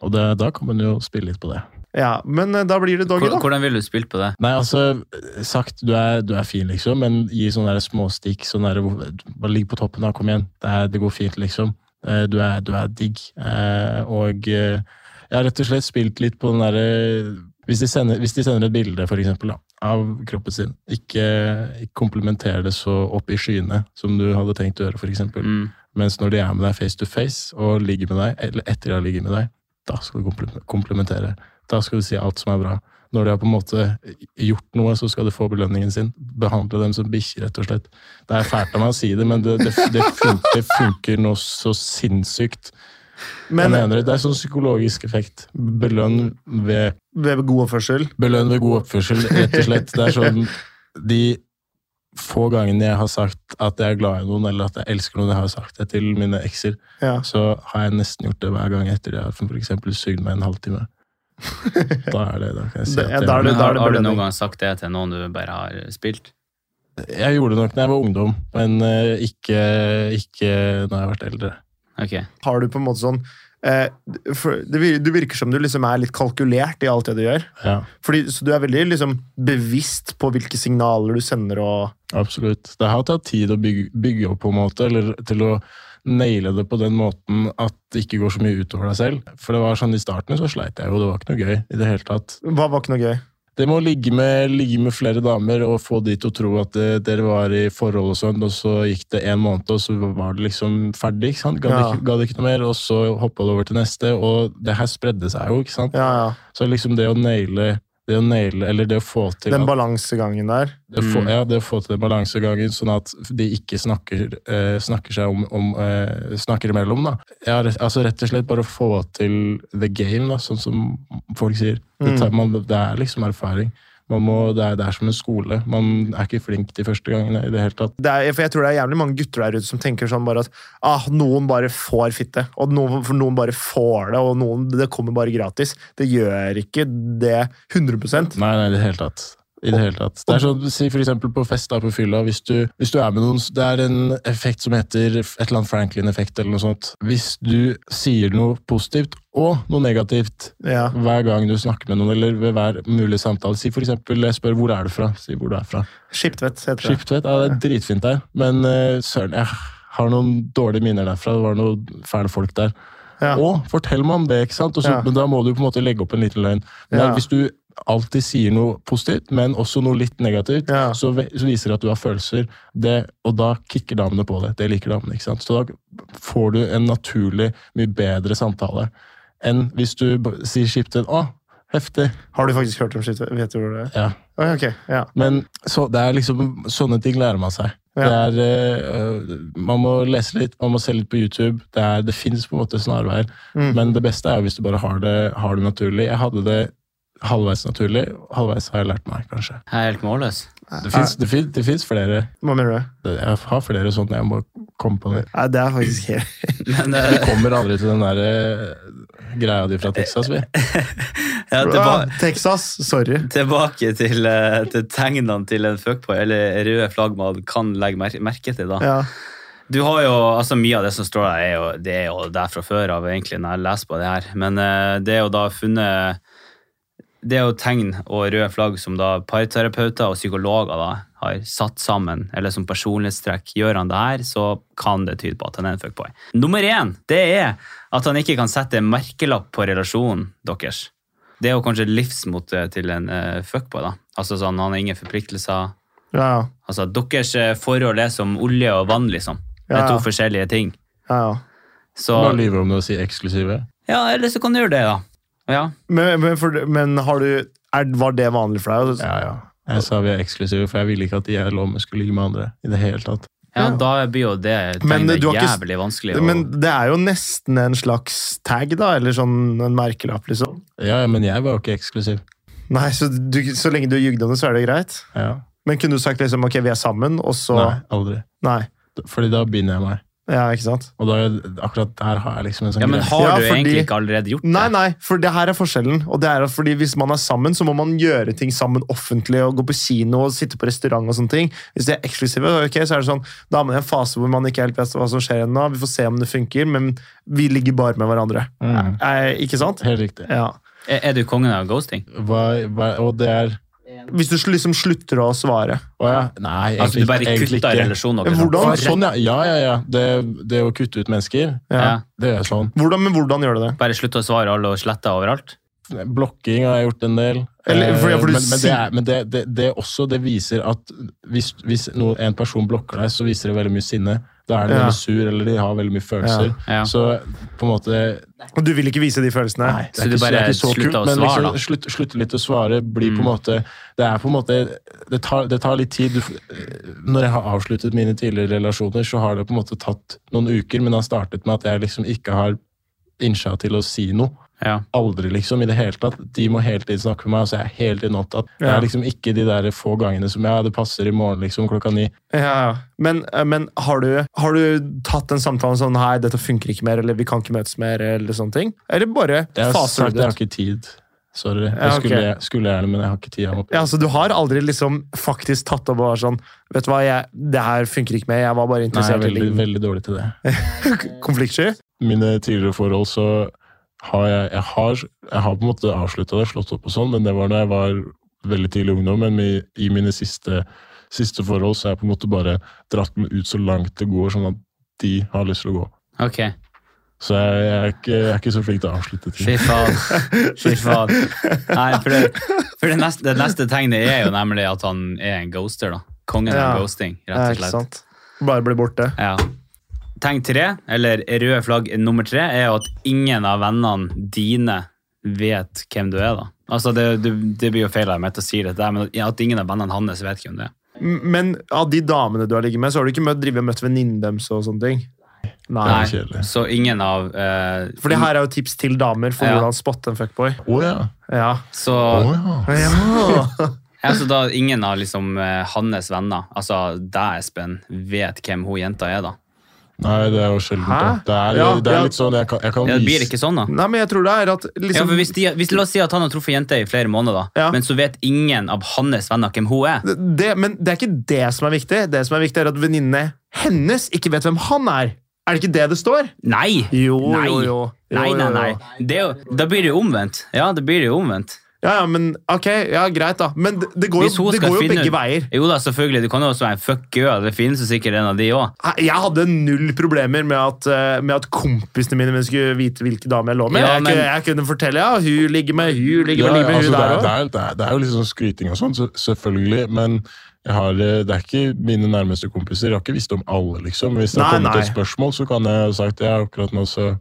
Speaker 3: Og det, da kan man jo spille litt på det.
Speaker 2: Ja Men eh, da blir det doggy, da.
Speaker 1: Hvordan vil du spilt på det?
Speaker 3: Nei, altså, sagt du er, du er fin, liksom, men gi sånne der småstikk. Sånn bare ligg på toppen, da. Kom igjen. Det, er, det går fint, liksom. Eh, Du er, du er digg. Eh, og jeg har rett og slett spilt litt på den derre hvis, de hvis de sender et bilde, for eksempel, da, av kroppen sin, ikke, ikke komplementer det så opp i skyene som du hadde tenkt å gjøre, for eksempel.
Speaker 1: Mm.
Speaker 3: Mens når de er med deg face to face og ligger med deg, eller etter de har ligget med deg, da skal du komplementere. Da skal du si alt som er bra. Når de har på en måte gjort noe, så skal de få belønningen sin. Behandle dem som bikkjer, rett og slett. Det er fælt av meg å si det, men det, det, det, funker, det funker noe så sinnssykt.
Speaker 2: Men
Speaker 3: det, det er sånn psykologisk effekt. Belønn ved,
Speaker 2: ved god oppførsel
Speaker 3: belønn ved god oppførsel, rett og slett. Det er sånn De få gangene jeg har sagt at jeg er glad i noen, eller at jeg elsker noen, jeg har sagt det til mine ekser,
Speaker 2: ja.
Speaker 3: så har jeg nesten gjort det hver gang etter jeg har for eksempel sugd meg en halvtime. Da er det, da kan jeg si
Speaker 2: Det-
Speaker 3: at
Speaker 2: ja,
Speaker 3: jeg,
Speaker 2: da er det-
Speaker 1: Men har, har du noen gang sagt det til noen du bare har spilt?
Speaker 3: jeg gjorde det nok da jeg var ungdom, men eh, ikke, ikke når jeg har vært eldre.
Speaker 1: Okay.
Speaker 2: Har du på en måte sånn eh, for det virker som du liksom er litt kalkulert i alt det du gjør.
Speaker 3: Ja,
Speaker 2: Fordi, så du er veldig liksom, bevisst på hvilke signaler du sender og
Speaker 3: absolutt. Det har tatt tid å bygge, bygge opp på en måte, eller til å naile det på den måten at det ikke går så mye utover deg selv. For det var sånn i starten så sleit jeg jo, det var ikke noe gøy i det hele tatt.
Speaker 2: Hva var ikke noe gøy?
Speaker 3: Det med å ligge med, ligge med flere damer og få de til å tro at det, dere var i forhold og sånn, og så gikk det en måned, og så var det liksom ferdig. ikke sant? Ga, det
Speaker 2: Ja.
Speaker 3: ikke, ga det ikke noe mer, og så hoppa det over til neste, og det her spredde seg jo, ikke sant?
Speaker 2: Ja, ja.
Speaker 3: Så liksom det å naile, det å naile, eller det å få til
Speaker 2: Den
Speaker 3: at-
Speaker 2: balansegangen der.
Speaker 3: det få,
Speaker 1: Mm.
Speaker 3: ja, det å få til den balansegangen, sånn at de ikke snakker, eh, snakker seg om, om eh, Snakker imellom, da. Ja, altså rett og slett bare å få til the game, da, sånn som folk sier. Det, tar,
Speaker 2: Mm.
Speaker 3: man, det er liksom erfaring. Man må, det, er, det er som en skole. Man er ikke flink de første gangene i det hele tatt.
Speaker 2: Det er, for jeg tror det er jævlig mange gutter der ute som tenker sånn bare at ah, noen bare får fitte, og noen, noen bare får det, og noen, det kommer bare gratis. Det gjør ikke det 100%
Speaker 3: Nei, nei, i det hele tatt. I det hele tatt. Det er sånn, Si for eksempel på fest da på fylla. Hvis du, hvis du er med noen Det er en effekt som heter et eller annet Franklin-effekt eller noe sånt. Hvis du sier noe positivt og noe negativt
Speaker 2: Ja.
Speaker 3: hver gang du snakker med noen, eller ved hver mulig samtale. Si for eksempel, jeg spør hvor er du fra? Si hvor du er fra.
Speaker 2: Skiptvet heter det.
Speaker 3: Skiptvet? Ja, det er dritfint der. Men uh, søren, jeg har noen dårlige minner derfra. Det var noen fæle folk der.
Speaker 2: Ja.
Speaker 3: Og fortell meg om det, ikke sant? Også,
Speaker 2: Ja.
Speaker 3: Men da må du på en måte legge opp en liten løgn. Men
Speaker 2: Ja.
Speaker 3: hvis du alltid sier noe positivt, men også noe litt negativt,
Speaker 2: Ja.
Speaker 3: så, så viser det at du har følelser. Det, og da kicker damene på det. Det liker damene. ikke sant? Så da får du en naturlig, mye bedre samtale enn hvis du sier skiptet 'Å, heftig'.
Speaker 2: Har du faktisk hørt om skiptvet? Vet du hvor det er?
Speaker 3: Ja.
Speaker 2: Oh, ok, ja.
Speaker 3: Men så, det er liksom, sånne ting lærer man seg.
Speaker 2: Ja.
Speaker 3: Det er, uh, man må lese litt, man må se litt på YouTube. Det, er, det fins snarveier.
Speaker 2: Mm.
Speaker 3: Men det beste er jo hvis du bare har det, har det naturlig. Jeg hadde det halvveis naturlig. Halvveis har jeg lært meg, kanskje.
Speaker 1: Jeg er helt målløs.
Speaker 3: Det fins, det finnes, det flere.
Speaker 2: Hva mener du?
Speaker 3: Det- Jeg har flere sånne, jeg må komme på det.
Speaker 2: Nei, det er faktisk helt
Speaker 1: Men
Speaker 3: Vi
Speaker 1: eh,
Speaker 3: kommer aldri til den der øh, greia di fra Texas, vi.
Speaker 1: ja, tilba
Speaker 2: ah, Texas, sorry.
Speaker 1: tilbake til, eh, til tegnene til en fuckboy, eller røde flagg man kan legge mer merke til. da.
Speaker 2: Ja.
Speaker 1: Du har jo, altså Mye av det som står der, er jo, det er jo der fra før av, egentlig, når jeg leser på det her. Men uh, det er jo da funnet Det er jo tegn og røde flagg som da parterapeuter og psykologer da har satt sammen, eller som personlighetstrekk. Gjør han det her, så kan det tyde på at han er en fuckboy. Nummer én det er at han ikke kan sette en merkelapp på relasjonen deres. Det er jo kanskje livsmotet til en uh, fuckboy. da. Altså sånn, Han har ingen forpliktelser.
Speaker 2: Ja.
Speaker 1: Altså, Deres eh, forhold er som olje og vann, liksom. Det
Speaker 2: Ja,
Speaker 1: er to
Speaker 2: ja.
Speaker 1: forskjellige ting.
Speaker 2: ja, ja.
Speaker 1: Så,
Speaker 3: Bare lyve om det og si eksklusive.
Speaker 1: ja, eller så kan du gjøre det, da. Ja.
Speaker 2: Men, men, for, men har du er, Var det vanlig for deg?
Speaker 3: Ja, ja. Jeg sa vi er eksklusive, for jeg ville ikke at de jeg lå med, skulle ligge med andre. i det hele tatt.
Speaker 1: ja,
Speaker 2: Ja.
Speaker 1: da blir jo det
Speaker 2: Men ikke-
Speaker 1: jævlig vanskelig. Og...
Speaker 2: Men det er jo nesten en slags tag, da? Eller sånn en merkelapp, liksom?
Speaker 3: Ja, ja, men jeg var jo ikke eksklusiv.
Speaker 2: Nei, så, du, så lenge du jugde om det, så er det greit?
Speaker 3: Ja.
Speaker 2: Men kunne du sagt liksom ok, vi er sammen, og så
Speaker 3: Nei, aldri.
Speaker 2: Nei.
Speaker 3: Fordi da binder jeg meg.
Speaker 2: Ja, ikke sant?
Speaker 3: Og da, akkurat der har jeg liksom en sånn
Speaker 1: Ja, men har
Speaker 2: Ja,
Speaker 1: du
Speaker 2: fordi-
Speaker 1: egentlig ikke allerede gjort det?
Speaker 2: Nei, nei, for det her er forskjellen. Og det er at fordi Hvis man er sammen, så må man gjøre ting sammen offentlig. og Gå på kino og sitte på restaurant og sånne ting. Hvis de er eksklusive, okay, så er det sånn, da er man i en fase hvor man ikke helt vet hva som skjer ennå. Vi får se om det funker, men vi ligger bare med hverandre.
Speaker 3: Mm.
Speaker 2: Eh, ikke sant?
Speaker 3: Helt riktig.
Speaker 2: Ja.
Speaker 1: Er, er du kongen av ghosting?
Speaker 3: Hva, hva, og det er
Speaker 2: Hvis du liksom slutter å svare.
Speaker 3: Å ja. Nei,
Speaker 1: Altså, du bare
Speaker 3: egentlig ikke.
Speaker 1: relasjonen
Speaker 2: Ja, hvordan-
Speaker 3: sånn, ja. Ja, ja, ja. Det, det å kutte ut mennesker,
Speaker 2: Ja.
Speaker 3: Det er sånn.
Speaker 2: Hvordan, men hvordan gjør du det?
Speaker 1: Bare slutte å svare alle og slette overalt?
Speaker 3: Blokking har jeg gjort en del.
Speaker 2: Eller, for- ja, for
Speaker 3: Eh, men men, det, er, men det, det, det også det viser at hvis, hvis noen, en person blokker deg, så viser det veldig mye sinne. Da er de
Speaker 2: Ja.
Speaker 3: veldig sur, eller de har veldig mye følelser.
Speaker 1: Ja.
Speaker 3: Så på en måte
Speaker 2: Og du vil ikke vise de følelsene?
Speaker 3: Nei, det
Speaker 1: Så
Speaker 3: er
Speaker 1: du
Speaker 3: ikke,
Speaker 1: bare
Speaker 3: det er ikke så
Speaker 1: slutter
Speaker 3: kult,
Speaker 1: å
Speaker 3: men
Speaker 1: svare, da?
Speaker 3: liksom, slutt, slutte litt å svare blir på en
Speaker 1: Mm.
Speaker 3: måte Det er på en måte Det tar, det tar litt tid. Du, når jeg har avsluttet mine tidligere relasjoner, så har det på en måte tatt noen uker, men det har startet med at jeg liksom ikke har innsja til å si noe.
Speaker 1: Ja.
Speaker 3: Aldri, liksom, i det hele tatt. De må hele tiden snakke med meg, altså jeg er hele tiden opptatt. Det er liksom ikke de der få gangene som ja, det passer i morgen, liksom, klokka ni.
Speaker 2: Ja, ja. Men, eh, men har, du, har du tatt en samtale sånn Hei, dette funker ikke mer, eller vi kan ikke møtes mer, eller sånne ting? Eller bare faser du
Speaker 3: jeg har ikke tid. Sorry.
Speaker 2: Ja,
Speaker 3: Jeg
Speaker 2: ok.
Speaker 3: skulle, skulle gjerne, men jeg har ikke tid. Jeg
Speaker 2: Ja, så Du har aldri liksom faktisk tatt opp og vært sånn Vet du hva, jeg, det her funker ikke mer, jeg var bare interessert
Speaker 3: Nei, jeg er veldig, veldig dårlig til det.
Speaker 2: Konfliktsky?
Speaker 3: mine tidligere forhold så har jeg Jeg har, jeg har på en måte avslutta det, slått opp og sånn, men det var da jeg var veldig tidlig ungdom. Men i, i mine siste, siste forhold så har jeg på en måte bare dratt meg ut så langt det går, sånn at de har lyst til å gå.
Speaker 1: Ok.
Speaker 3: Så jeg, jeg, er, ikke, jeg er ikke så flink til å avslutte ting.
Speaker 1: Fy faen. Fy faen. Nei, for, det, for det, neste, det neste tegnet er jo nemlig at han er en ghoster. da. Kongen
Speaker 2: Ja.
Speaker 1: av ghosting, rett og
Speaker 2: ikke
Speaker 1: slett.
Speaker 2: sant? Bare bli borte.
Speaker 1: Ja. Tegn tre, eller røde flagg nummer tre, er jo at ingen av vennene dine vet hvem du er. da. Altså, Det, det, det blir jo feil av meg til å si dette, men at ingen av vennene hans vet hvem du er.
Speaker 2: Men av de damene du har ligget med, så har du ikke møtt, møtt venninnen deres og sånne ting? Nei.
Speaker 3: Nei.
Speaker 1: Så ingen av uh,
Speaker 2: For det her er jo tips til damer for
Speaker 1: Ja.
Speaker 2: hvordan spotte en fuckboy.
Speaker 3: Oh, ja.
Speaker 2: Ja.
Speaker 1: Så
Speaker 3: oh, ja.
Speaker 2: ja.
Speaker 1: Altså da Ingen av liksom eh, hans venner, altså deg, Espen, vet hvem hun jenta er, da?
Speaker 3: Nei, det er jo sjeldent. Da. Det er,
Speaker 2: Ja,
Speaker 3: det er
Speaker 2: ja.
Speaker 3: litt sånn, jeg kan, jeg kan
Speaker 1: Ja, det blir
Speaker 3: vise
Speaker 1: ikke sånn, da?
Speaker 2: Nei, men jeg tror det er at
Speaker 1: Ja,
Speaker 2: liksom,
Speaker 1: for hvis, de, hvis La oss si at han har truffet jente i flere måneder,
Speaker 2: Ja.
Speaker 1: men så vet ingen av hans venner hvem hun er.
Speaker 2: det, Men det er ikke det som er viktig. Det som er viktig, er at venninnene hennes ikke vet hvem han er. Er det ikke det det står?
Speaker 1: Nei!
Speaker 2: Jo,
Speaker 1: Nei.
Speaker 2: jo, jo. Jo,
Speaker 1: Nei, nei,
Speaker 2: jo, jo.
Speaker 1: nei. Det er jo, da blir det jo omvendt. Ja, det blir det jo omvendt.
Speaker 2: Ja, ja, men ok, ja, greit, da. Men det, det går jo, det går jo begge
Speaker 1: ut-
Speaker 2: veier.
Speaker 1: Jo da, selvfølgelig. Du kan jo også være en fuck you. Det finnes jo sikkert en av de òg.
Speaker 2: Jeg hadde null problemer med at, eh, med at kompisene mine skulle vite hvilke damer jeg lå med.
Speaker 1: Ja,
Speaker 2: jeg,
Speaker 1: men-
Speaker 2: kunne, jeg kunne fortelle ja, hun ligger med hun ligger
Speaker 3: Ja,
Speaker 2: med, ligger med
Speaker 3: altså,
Speaker 2: hun der
Speaker 3: er,
Speaker 2: òg.
Speaker 3: det, det, det er jo litt sånn skryting og sånn, så, selvfølgelig. Men jeg har, eh, det er ikke mine nærmeste kompiser. Jeg har ikke visst om alle, liksom. Hvis det har kommet
Speaker 2: nei.
Speaker 3: et spørsmål, så kan jeg ha sagt ja, akkurat nå så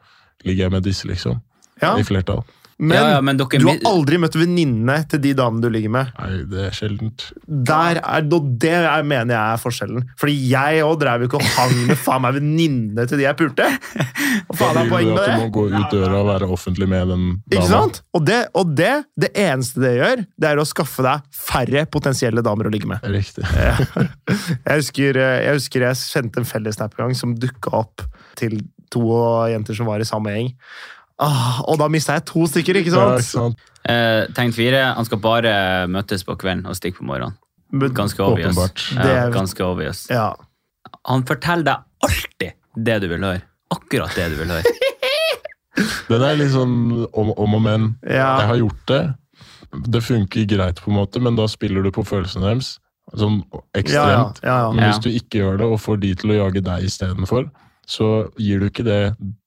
Speaker 3: ligger jeg med disse, liksom.
Speaker 2: Ja,
Speaker 3: I flertall.
Speaker 2: Men,
Speaker 1: Ja, ja, men dere-
Speaker 2: du har aldri møtt venninnene til de damene du ligger med.
Speaker 3: Nei, det er sjeldent.
Speaker 2: Der er, det er, mener jeg er forskjellen. Fordi jeg òg drev jo ikke og hang med faen meg venninnene til de jeg pulte. Hva faen
Speaker 3: Da
Speaker 2: er poenget med
Speaker 3: at
Speaker 2: det?
Speaker 3: du må gå ut døra og være offentlig med den
Speaker 2: Ikke sant? Og, det, og det, det eneste det gjør, det er å skaffe deg færre potensielle damer å ligge med.
Speaker 3: Riktig.
Speaker 2: Jeg husker eh, jeg, husker jeg sendte en fellesnap en gang som dukka opp til to jenter som var i samme gjeng. Ah, og da mista jeg to stykker, ikke
Speaker 3: Ja,
Speaker 2: sant?
Speaker 3: ikke sant?
Speaker 1: Eh, tegn fire. Han skal bare møtes på kvelden og stikke på morgenen. Ganske obvious. Ja, ganske obvious.
Speaker 2: Ja.
Speaker 1: Han forteller deg alltid det du vil høre. Akkurat det du vil høre.
Speaker 3: Den er litt sånn om, om og men.
Speaker 2: Ja.
Speaker 3: Jeg har gjort det. Det funker greit, på en måte, men da spiller du på følelsene deres. Sånn
Speaker 2: Ja, ja,
Speaker 3: ekstremt.
Speaker 2: ja, ja.
Speaker 3: Men hvis du ikke gjør det, og får de til å jage deg istedenfor, så gir du ikke det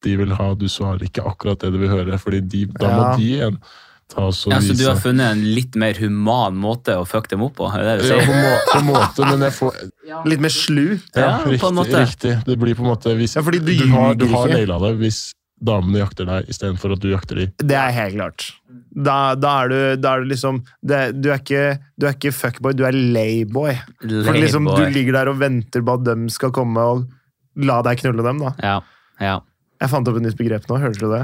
Speaker 3: de vil ha. Du svarer ikke akkurat det du vil høre, Fordi de, da må
Speaker 2: Ja.
Speaker 3: de igjen ta oss og
Speaker 1: Ja, så du har funnet en litt mer human måte å fucke dem opp på? Er det det du
Speaker 3: Ja, på, må, på en måte, men jeg får
Speaker 2: Litt mer slu.
Speaker 3: Ja,
Speaker 1: Ja, på en
Speaker 3: riktig,
Speaker 1: måte.
Speaker 3: riktig. Det blir på en måte hvis,
Speaker 2: Ja, fordi du
Speaker 3: du, har, du har naila det hvis damene jakter deg istedenfor at du jakter dem.
Speaker 2: Det er helt klart. Da, da, er, du, da er du liksom det, du, er ikke, du er ikke fuckboy, du er layboy. Lay liksom, du ligger der og venter på at dem skal komme og la deg knulle dem. da.
Speaker 1: Ja, ja.
Speaker 2: Jeg fant opp et nytt begrep nå, hørte du det?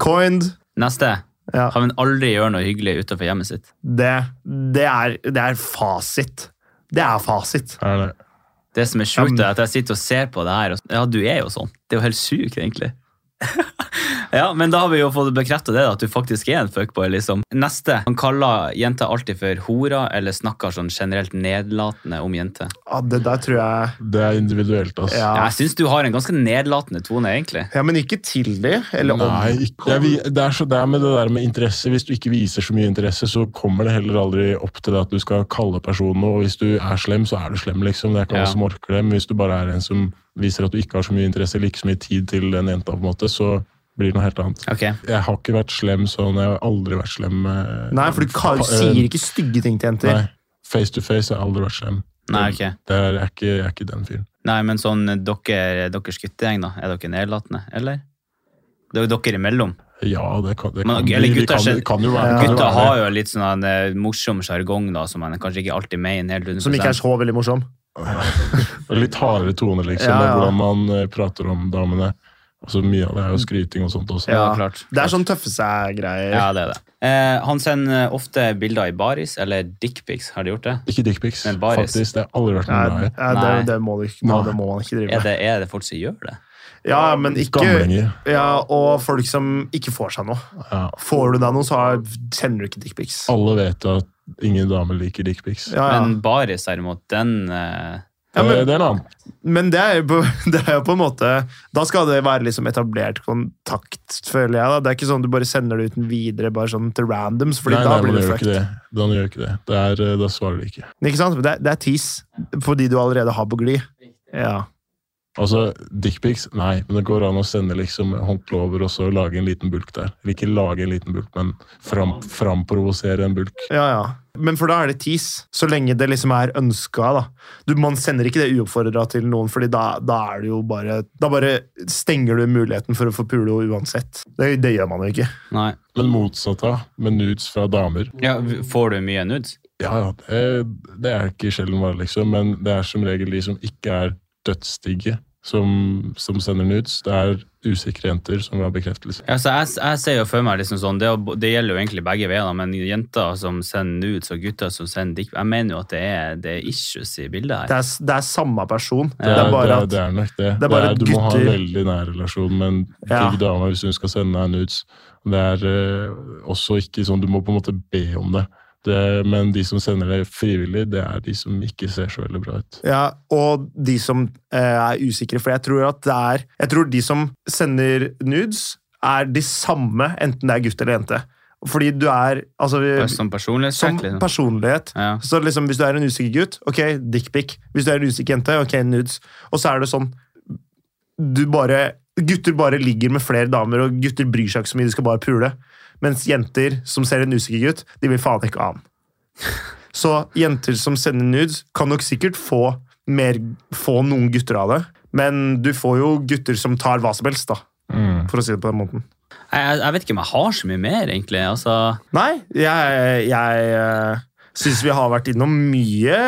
Speaker 2: Coined.
Speaker 1: Neste.
Speaker 2: Ja.
Speaker 1: Kan vil aldri gjøre noe hyggelig utenfor hjemmet sitt.
Speaker 2: Det, det, er, det er fasit. Det er fasit.
Speaker 3: Det?
Speaker 1: Det som er sjukt, er at jeg sitter og ser på det her. Og, ja, du er jo sånn. Det er jo helt sykt, egentlig. Ja, men da har vi jo fått bekreftet det, at du faktisk er en fuckboy. liksom. Neste. Han kaller jenter alltid for hora, eller snakker sånn generelt nedlatende om jenter.
Speaker 2: Ja, det der tror jeg
Speaker 3: Det er individuelt, altså.
Speaker 2: Ja,
Speaker 1: Jeg syns du har en ganske nedlatende tone, egentlig.
Speaker 2: ja men ikke til de, eller om.
Speaker 3: Nei, ikke, jeg, vi- det er så det er med det der med interesse. Hvis du ikke viser så mye interesse, så kommer det heller aldri opp til det at du skal kalle personen noe. Hvis du er slem, så er du slem, liksom. Det er ikke
Speaker 1: Ja.
Speaker 3: alle som orker det. Men hvis du bare er en som viser at du ikke har så mye interesse, eller ikke så mye tid til den jenta, på en måte, så blir det noe helt annet.
Speaker 1: Okay.
Speaker 3: Jeg har ikke vært slem sånn. Jeg har aldri vært slem. eh,
Speaker 2: Nei, for du ka-
Speaker 3: eh,
Speaker 2: sier ikke stygge ting til jenter.
Speaker 3: Nei. Face to face har jeg aldri vært slem.
Speaker 1: Nei, ok.
Speaker 3: Det er, jeg, er ikke, jeg er ikke den fyren.
Speaker 1: Nei, men sånn dere, deres guttegjeng, da. Er dere nedlatende, eller? Det er jo dere imellom.
Speaker 3: Ja, det kan, det
Speaker 1: Men,
Speaker 3: kan,
Speaker 1: eller
Speaker 3: de- de kan, kan jo være.
Speaker 2: Ja.
Speaker 3: kan
Speaker 1: Gutta har jo litt sånn en eh, morsom sjargong som man kanskje ikke alltid mener helt 100
Speaker 2: Som ikke er så veldig morsom.
Speaker 3: Litt hardere tone, liksom.
Speaker 2: Ja, ja.
Speaker 3: Hvordan man eh, prater om damene. Altså, mye av det er jo skryting og sånt også.
Speaker 1: Ja, klart.
Speaker 2: Det er sånn tøffe seg-greier.
Speaker 1: Ja, det er det. Eh, han sender ofte bilder i baris, eller dickpics. Har de gjort det?
Speaker 3: Ikke dickpics, faktisk. Det har aldri vært noe glad i.
Speaker 2: det, det, må du, må, det må man ikke drive
Speaker 1: Er det, er det folk som gjør det?
Speaker 2: Ja, men ikke ja, Og folk som ikke får seg noe.
Speaker 3: Ja.
Speaker 2: Får du deg noe, så sender du ikke dickpics.
Speaker 3: Alle vet at ingen damer liker dickpics.
Speaker 2: Ja, ja.
Speaker 1: Men baris, derimot, den eh,
Speaker 2: Ja, men-
Speaker 3: Eh, Det er en annen.
Speaker 2: Men det er, jo på, det er jo på en måte Da skal det være liksom etablert kontakt, føler jeg. da. Det er ikke sånn du bare sender det uten videre bare sånn til randoms, Fordi
Speaker 3: Nei,
Speaker 2: da
Speaker 3: nei,
Speaker 2: blir det
Speaker 3: gjør ikke
Speaker 2: fucked.
Speaker 3: det. Man gjør ikke det. det er, eh, da svarer de ikke.
Speaker 2: Ikke sant? Det, er- det er tis de du allerede har på glid. Ja.
Speaker 3: Altså, dickpics, nei, men det går an å sende liksom håndkle over og så lage en liten bulk der. Eller ikke lage en liten bulk, men fram, framprovosere en bulk.
Speaker 2: ja, ja. Men for da er det tis, så lenge det liksom er ønska. da. Du, man sender ikke det uoppfordra til noen, fordi da, da er det jo bare Da bare stenger du muligheten for å få pule uansett. Det, det gjør man jo ikke.
Speaker 1: Nei.
Speaker 3: Men motsatt av, med nudes fra damer.
Speaker 1: Ja, får du mye nudes?
Speaker 3: Ja, ja, det, det er ikke sjelden bare, liksom, men det er som regel de som ikke er dødsdigge. Som, som sender nudes. Det er usikre jenter som vil ha bekreftelse.
Speaker 1: Ja, så jeg, jeg ser jo for meg liksom sånn, det, det gjelder jo egentlig begge veier, men jenter som sender nudes og gutter som sender dick, jeg mener jo at det er, det er issues i bildet her.
Speaker 2: Det er, det er samme person.
Speaker 3: Det
Speaker 2: Det
Speaker 3: er,
Speaker 2: bare
Speaker 3: det
Speaker 2: at
Speaker 3: det er nok det.
Speaker 2: det er bare
Speaker 3: du må ha en veldig nær relasjon med en
Speaker 2: Ja.
Speaker 3: digg dame hvis hun skal sende deg nudes. Det er uh, også ikke sånn, Du må på en måte be om det. Det. Men de som sender det frivillig, det er de som ikke ser så veldig bra ut.
Speaker 2: Ja, og de som eh, er usikre, for jeg tror at det er Jeg tror de som sender nudes, er de samme, enten det er gutt eller jente. Fordi du er Altså,
Speaker 1: Som personlighet?
Speaker 2: som
Speaker 1: liksom.
Speaker 2: personlighet
Speaker 1: Ja.
Speaker 2: Så liksom, Hvis du er en usikker gutt, ok, dickpic. Hvis du er en usikker jente, ok, nudes. Og så er det sånn du bare, Gutter bare ligger med flere damer, og gutter bryr seg ikke så mye, de skal bare pule. Mens jenter som ser en usikker gutt, de vil faen ikke ha han. Så jenter som sender nudes, kan nok sikkert få, mer, få noen gutter av det. Men du får jo gutter som tar hva som helst, da, for å si det på den måten.
Speaker 1: Jeg, jeg, vet ikke om jeg har så mye mer, egentlig. Altså,
Speaker 2: Nei, jeg, jeg uh, syns vi har vært innom mye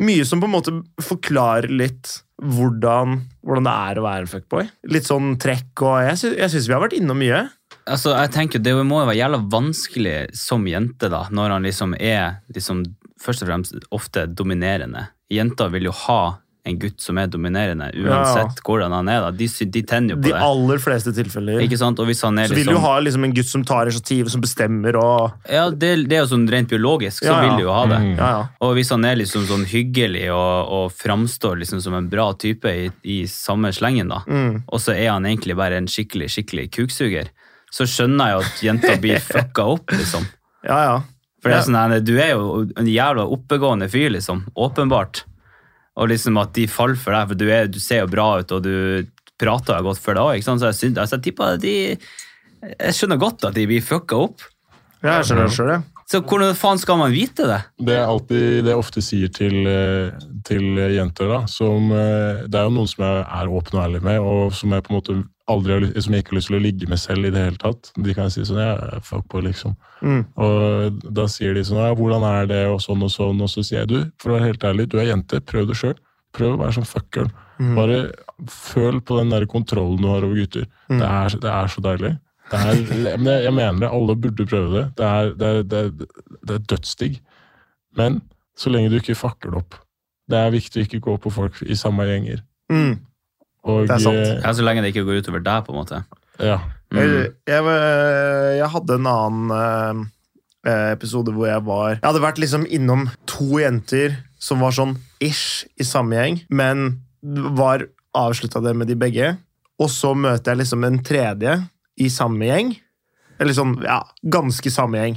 Speaker 2: Mye som på en måte forklarer litt hvordan, hvordan det er å være en fuckboy. Litt sånn trekk, og jeg syns vi har vært innom mye.
Speaker 1: Altså, jeg tenker Det må jo være jævla vanskelig som jente, da, når han liksom er liksom, først og fremst ofte dominerende. Jenter vil jo ha en gutt som er dominerende, uansett hvordan han er. da. De, de tenner jo på
Speaker 2: De
Speaker 1: det.
Speaker 2: aller fleste tilfeller.
Speaker 1: Ikke sant? Og hvis han er
Speaker 2: Så vil du
Speaker 1: liksom
Speaker 2: ha liksom en gutt som tar initiativ, som bestemmer og
Speaker 1: Ja, det, det er jo sånn rent biologisk, så
Speaker 2: Ja, ja.
Speaker 1: vil du jo ha det.
Speaker 3: Mm.
Speaker 2: Ja, ja.
Speaker 1: Og hvis han er liksom sånn hyggelig og, og framstår liksom som en bra type i, i samme slengen, da,
Speaker 2: Mm.
Speaker 1: og så er han egentlig bare en skikkelig skikkelig kuksuger, så skjønner jeg jo at jenta blir fucka opp, liksom.
Speaker 2: ja, ja.
Speaker 1: For det er sånn, Du er jo en jævla oppegående fyr, liksom. Åpenbart. Og liksom at de faller for deg, for du, er, du ser jo bra ut, og du prater jo godt for deg òg. Så jeg, synes, altså, jeg tipper de Jeg skjønner godt at de blir fucka opp.
Speaker 2: ja jeg skjønner det sjøl, jeg.
Speaker 1: Så hvordan faen skal man vite det?
Speaker 3: Det er alltid det jeg ofte sier til, eh, til jenter, da, som eh, Det er jo noen som jeg er åpen og ærlig med, og som jeg på en måte aldri har, som jeg ikke har lyst til å ligge med selv i det hele tatt. De kan si sånn ja, fuck på, liksom.
Speaker 2: Mm.
Speaker 3: Og da sier de sånn ja, hvordan er det, og sånn og sånn, og så sier jeg du, for å være helt ærlig, du er jente, prøv det sjøl. Prøv å være sånn fuckeren.
Speaker 2: Mm.
Speaker 3: Bare føl på den der kontrollen du har over gutter.
Speaker 2: Mm.
Speaker 3: Det, er, det er så deilig. Det er, men jeg, mener det, alle burde prøve det. Det er, det er, det det dødsdigg. Men så lenge du ikke fucker det opp. Det er viktig å ikke gå på folk i samme gjenger.
Speaker 2: Mm.
Speaker 3: Og,
Speaker 2: Det er sant.
Speaker 3: eh,
Speaker 1: Ja, Så lenge det ikke går utover deg, på en måte.
Speaker 3: Ja.
Speaker 1: Mm.
Speaker 2: Jeg, jeg, jeg hadde en annen eh, episode hvor jeg var Jeg hadde vært liksom innom to jenter som var sånn ish i samme gjeng, men var avslutta det med de begge. Og så møter jeg liksom en tredje i samme gjeng. Eller sånn, ja, ganske samme gjeng.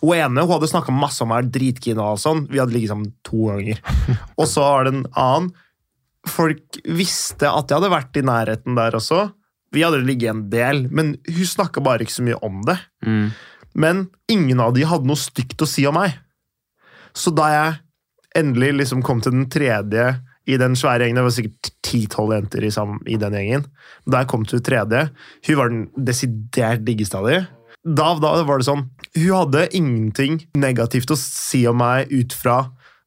Speaker 2: Hun ene hun hadde snakka masse om å være dritkeen og sånn. Vi hadde ligget sammen to ganger. Og så var det en annen. Folk visste at jeg hadde vært i nærheten der også. Vi hadde ligget en del, men hun snakka bare ikke så mye om det.
Speaker 1: Mm.
Speaker 2: Men ingen av de hadde noe stygt å si om meg. Så da jeg endelig liksom kom til den tredje i den svære gjengen, det var sikkert ti-tolv jenter i, i den gjengen, da jeg kom til den tredje, hun var den desidert diggeste av de. Da, da var det sånn Hun hadde ingenting negativt å si om meg ut fra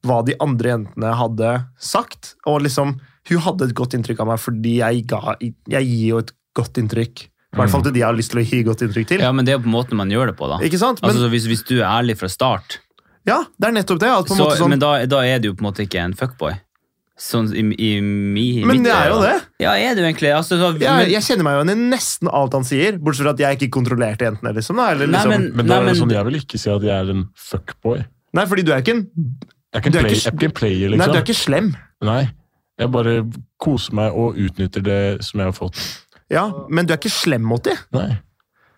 Speaker 2: hva de andre jentene hadde sagt. Og liksom, hun hadde et godt inntrykk av meg fordi jeg, ga, jeg gir jo et godt inntrykk. I hvert fall til de jeg har lyst til å gi godt inntrykk til.
Speaker 1: Ja, men det er jo på måten man gjør det på, da.
Speaker 2: Ikke sant? Men,
Speaker 1: Altså, så hvis, hvis du er ærlig fra start,
Speaker 2: ja, det er nettopp det. At på en
Speaker 1: så,
Speaker 2: måte sånn,
Speaker 1: men da, da er du jo på en måte ikke en fuckboy. Sånn i, i, i
Speaker 2: Men det er jo det.
Speaker 1: Ja, er du egentlig? Altså, så,
Speaker 2: jeg,
Speaker 1: men,
Speaker 2: jeg kjenner meg jo igjen i nesten alt han sier, bortsett fra at jeg ikke kontrollerte jentene. liksom. Da, eller,
Speaker 1: Nei,
Speaker 2: liksom.
Speaker 1: men-
Speaker 3: Men, da er det sånn, jeg vil ikke si at jeg er en fuckboy.
Speaker 2: Nei, fordi du er ikke en
Speaker 3: Jeg er ikke en,
Speaker 2: player, liksom.
Speaker 3: play,
Speaker 2: ikke-
Speaker 3: jeg er ikke en player,
Speaker 2: Nei,
Speaker 3: liksom.
Speaker 2: du er ikke slem.
Speaker 3: Nei, jeg bare koser meg og utnytter det som jeg har fått.
Speaker 2: Ja, Men du er ikke slem mot dem.
Speaker 3: Nei.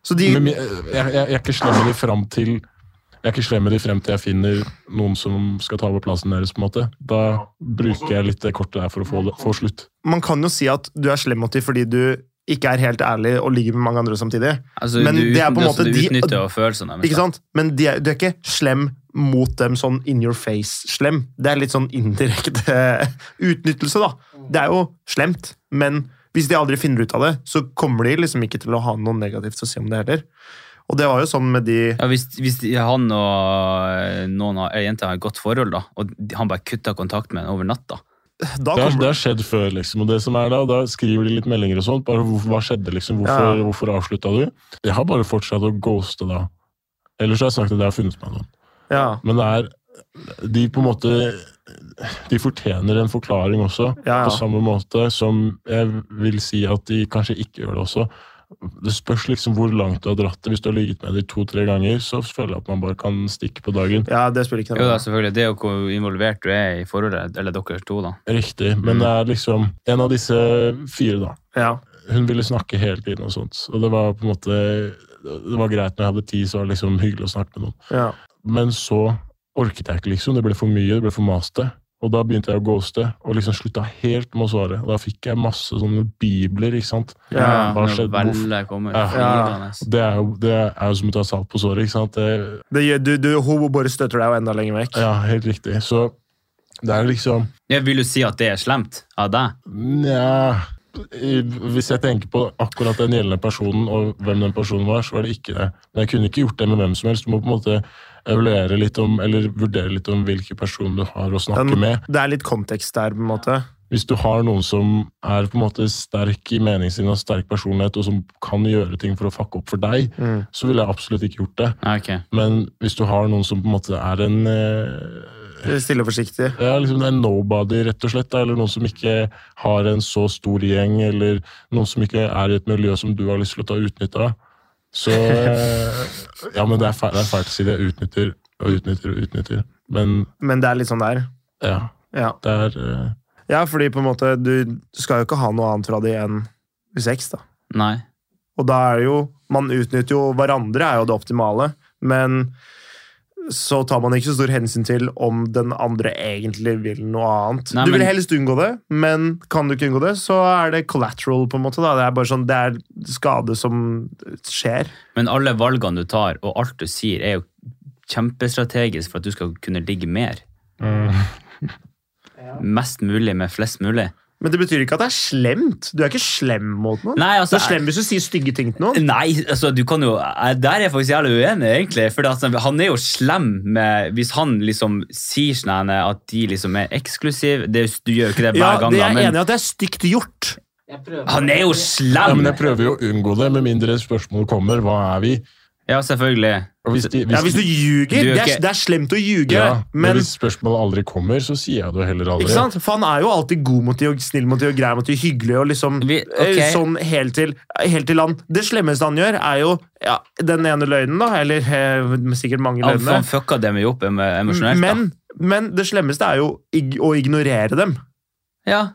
Speaker 2: Så de,
Speaker 3: Men jeg, jeg, jeg er ikke slem med dem fram til jeg er ikke slem med de frem til jeg finner noen som skal ta over plassen deres. på en måte. Da bruker jeg litt det kortet der for å få, det, få slutt.
Speaker 2: Man kan jo si at du er slem mot dem fordi du ikke er helt ærlig og ligger med mange andre samtidig.
Speaker 1: altså,
Speaker 2: men
Speaker 1: du,
Speaker 2: det er på en måte
Speaker 1: du utnytter de, følelsene.
Speaker 2: Ikke sant? Men de er, du er ikke slem mot dem sånn in your face-slem. Det er litt sånn indirekte utnyttelse, da. Det er jo slemt, men hvis de aldri finner ut av det, så kommer de liksom ikke til å ha noe negativt å si om det heller. Og det var jo sånn med de
Speaker 1: Ja, hvis, hvis de- han og eh, noen av jentene jente har et godt forhold, da, og de- han bare kutta kontakt med henne over natta,
Speaker 2: da
Speaker 3: Det har, det har skjedd før, liksom. Og det som er da, da skriver de litt meldinger og sånt. bare Hva skjedde, liksom? Hvorfor,
Speaker 2: Ja.
Speaker 3: hvorfor avslutta du? Jeg har bare fortsatt å ghoste da. Ellers har jeg sagt at jeg har funnet meg noen.
Speaker 2: Ja,
Speaker 3: Men det er De på en måte De fortjener en forklaring også,
Speaker 2: Ja, ja.
Speaker 3: på samme måte som jeg vil si at de kanskje ikke gjør det også. Det spørs liksom hvor langt du har dratt det. Hvis du har ligget med det to-tre ganger, så føler jeg at man bare kan stikke på dagen.
Speaker 2: ja, det spiller ikke noe.
Speaker 1: Jo
Speaker 2: da,
Speaker 1: selvfølgelig. Det er jo hvor involvert du er i forholdet, eller dere to, da.
Speaker 3: Riktig. Men det er liksom en av disse fire, da.
Speaker 2: Ja.
Speaker 3: Hun ville snakke hele tiden og sånt. Og det var på en måte Det var greit når jeg hadde tid, så var det liksom hyggelig å snakke med noen.
Speaker 2: Ja.
Speaker 3: Men så orket jeg ikke, liksom. Det ble for mye, det ble for maste. Og da begynte jeg å ghoste, og liksom slutta helt med å svare. Og da fikk jeg masse sånne bibler, ikke sant.
Speaker 2: Ja,
Speaker 3: hva skjedde? Ja.
Speaker 1: flygende.
Speaker 3: Det er jo, det er jo som å ta salt på såret, ikke sant. Det,
Speaker 2: Det, gjør- du, du, hun bare støtter deg jo enda lenger vekk.
Speaker 3: ja, helt riktig. Så det er liksom
Speaker 1: Jeg vil jo si at det er slemt av deg.
Speaker 3: Nja Hvis jeg tenker på akkurat den gjeldende personen og hvem den personen var, så var det ikke det. Men jeg kunne ikke gjort det med hvem som helst. Du må på en måte evaluere litt om, eller vurdere litt om hvilke personer du har å snakke
Speaker 2: Den-
Speaker 3: med.
Speaker 2: Det er litt kontekst der, på en måte.
Speaker 3: Hvis du har noen som er på en måte sterk i meningen sin og sterk personlighet, og som kan gjøre ting for å fucke opp for deg,
Speaker 2: Mm.
Speaker 3: så ville jeg absolutt ikke gjort det.
Speaker 1: Okay.
Speaker 3: Men hvis du har noen som på en måte er en eh,
Speaker 2: Stille og forsiktig.
Speaker 3: ja, liksom det er nobody, rett og slett. Eller noen som ikke har en så stor gjeng, eller noen som ikke er i et miljø som du har lyst til å ta utnytte av. Så eh, Ja, men det er fælt, det er å si det. Jeg utnytter og utnytter og utnytter. Men
Speaker 2: Men det er litt sånn der.
Speaker 3: ja,
Speaker 2: Ja,
Speaker 3: det er uh...
Speaker 2: ja fordi på en måte du, du skal jo ikke ha noe annet fra de enn sex, da.
Speaker 1: Nei.
Speaker 2: Og da er det jo Man utnytter jo hverandre, er jo det optimale, men så tar man ikke så stor hensyn til om den andre egentlig vil noe annet.
Speaker 1: Nei,
Speaker 2: du vil
Speaker 1: men-
Speaker 2: helst unngå det, men kan du ikke unngå det, så er det collateral, på en måte. Da. Det er bare sånn, det er skade som skjer.
Speaker 1: Men alle valgene du tar, og alt du sier, er jo kjempestrategisk for at du skal kunne ligge mer. Mest mulig med flest mulig.
Speaker 2: Men det betyr ikke at det er slemt. Du er ikke slem mot noen.
Speaker 1: Nei, altså,
Speaker 2: du er slem hvis du sier stygge ting til noen.
Speaker 1: Nei, altså du kan jo eh, Der er jeg faktisk jævlig uenig, egentlig. For altså, han er jo slem med Hvis han liksom sier sånn at de liksom er eksklusive det, Du gjør jo ikke det hver
Speaker 2: Ja,
Speaker 1: gang,
Speaker 2: Ja,
Speaker 1: da,
Speaker 2: er
Speaker 1: men
Speaker 2: enig i at det er stygt gjort.
Speaker 1: han er jo
Speaker 3: Ja,
Speaker 1: slem!
Speaker 3: men jeg prøver jo å unngå det, med mindre spørsmålet kommer. Hva er vi?
Speaker 1: Ja, selvfølgelig.
Speaker 3: Og hvis, de, hvis,
Speaker 2: Ja, Hvis du ljuger,
Speaker 1: er
Speaker 2: det, det er slemt å ljuge,
Speaker 3: ja, men
Speaker 2: men
Speaker 3: hvis spørsmålet aldri kommer, så sier jeg det heller aldri.
Speaker 2: Ikke sant? For han er jo alltid god mot de, og snill mot de, og grei mot de, hyggelig og liksom
Speaker 1: Vi- okay.
Speaker 2: sånn helt til, helt til han Det slemmeste han gjør, er jo ja, den ene løgnen, da. Eller eh, sikkert mange
Speaker 1: Han, han fucka dem jo opp emosjonelt.
Speaker 2: Men, men det slemmeste er jo å ignorere dem.
Speaker 1: Ja.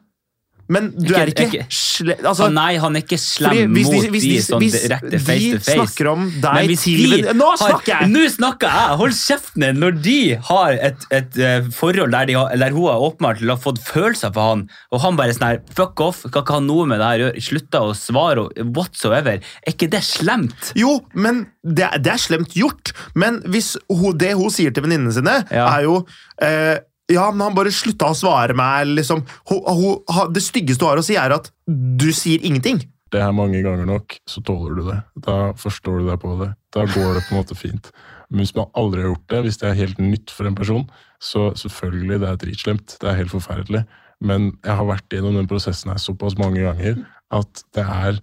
Speaker 2: Men du
Speaker 1: Ikke-
Speaker 2: er ikke,
Speaker 1: ikke-
Speaker 2: slem altså,
Speaker 1: nei, han er ikke slem
Speaker 2: hvis
Speaker 1: mot
Speaker 2: hvis
Speaker 1: de,
Speaker 2: de,
Speaker 1: sånn direkte face to face.
Speaker 2: snakker om deg
Speaker 1: hvis
Speaker 2: til
Speaker 1: de
Speaker 2: Nå snakker jeg!
Speaker 1: Nå snakker jeg! Hold kjeften din! Når de har et, et uh, forhold der, de har, der hun har åpenbart har fått følelser for han, og han bare sånn her Fuck off, skal ikke ha noe med det her å gjøre. Slutta å svare og whatsoever. Er ikke det slemt?
Speaker 2: Jo, men det, det er slemt gjort. Men hvis hun, det hun sier til venninnene sine,
Speaker 1: Ja.
Speaker 2: er jo eh, Ja, men han bare slutta å svare meg. Liksom. Ho, ho, ha- det styggeste du har å si, er at du sier ingenting.
Speaker 3: det er mange ganger nok, så tåler du det. Da forstår du deg på det. Da går det på en måte fint. Men hvis man aldri har gjort det, hvis det er helt nytt for en person, så selvfølgelig, det er dritslemt. Det er helt forferdelig. Men jeg har vært gjennom den prosessen her såpass mange ganger at det er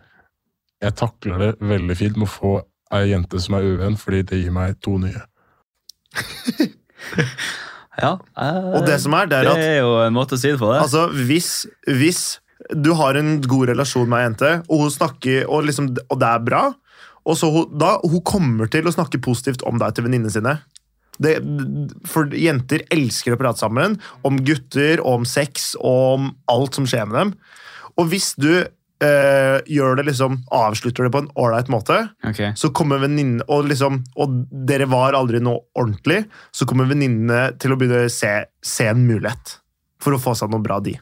Speaker 3: Jeg takler det veldig fint med å få ei jente som er uvenn, fordi det gir meg to nye.
Speaker 1: Ja. eh,
Speaker 2: Og det som er, det er
Speaker 1: det er jo en måte å si det på. det.
Speaker 2: altså, hvis, hvis du har en god relasjon med ei jente, og hun snakker, og, liksom, og det er bra, og så hun, da, hun kommer til å snakke positivt om deg til venninnene sine. Det, for jenter elsker å prate sammen om gutter, om sex og om alt som skjer med dem. Og hvis du eh, gjør det liksom, avslutter det på en ålreit måte,
Speaker 1: Okay.
Speaker 2: så kommer venninne og, liksom, og dere var aldri noe ordentlig, så kommer venninnene til å begynne å se, se en mulighet for å få seg noe bra, de.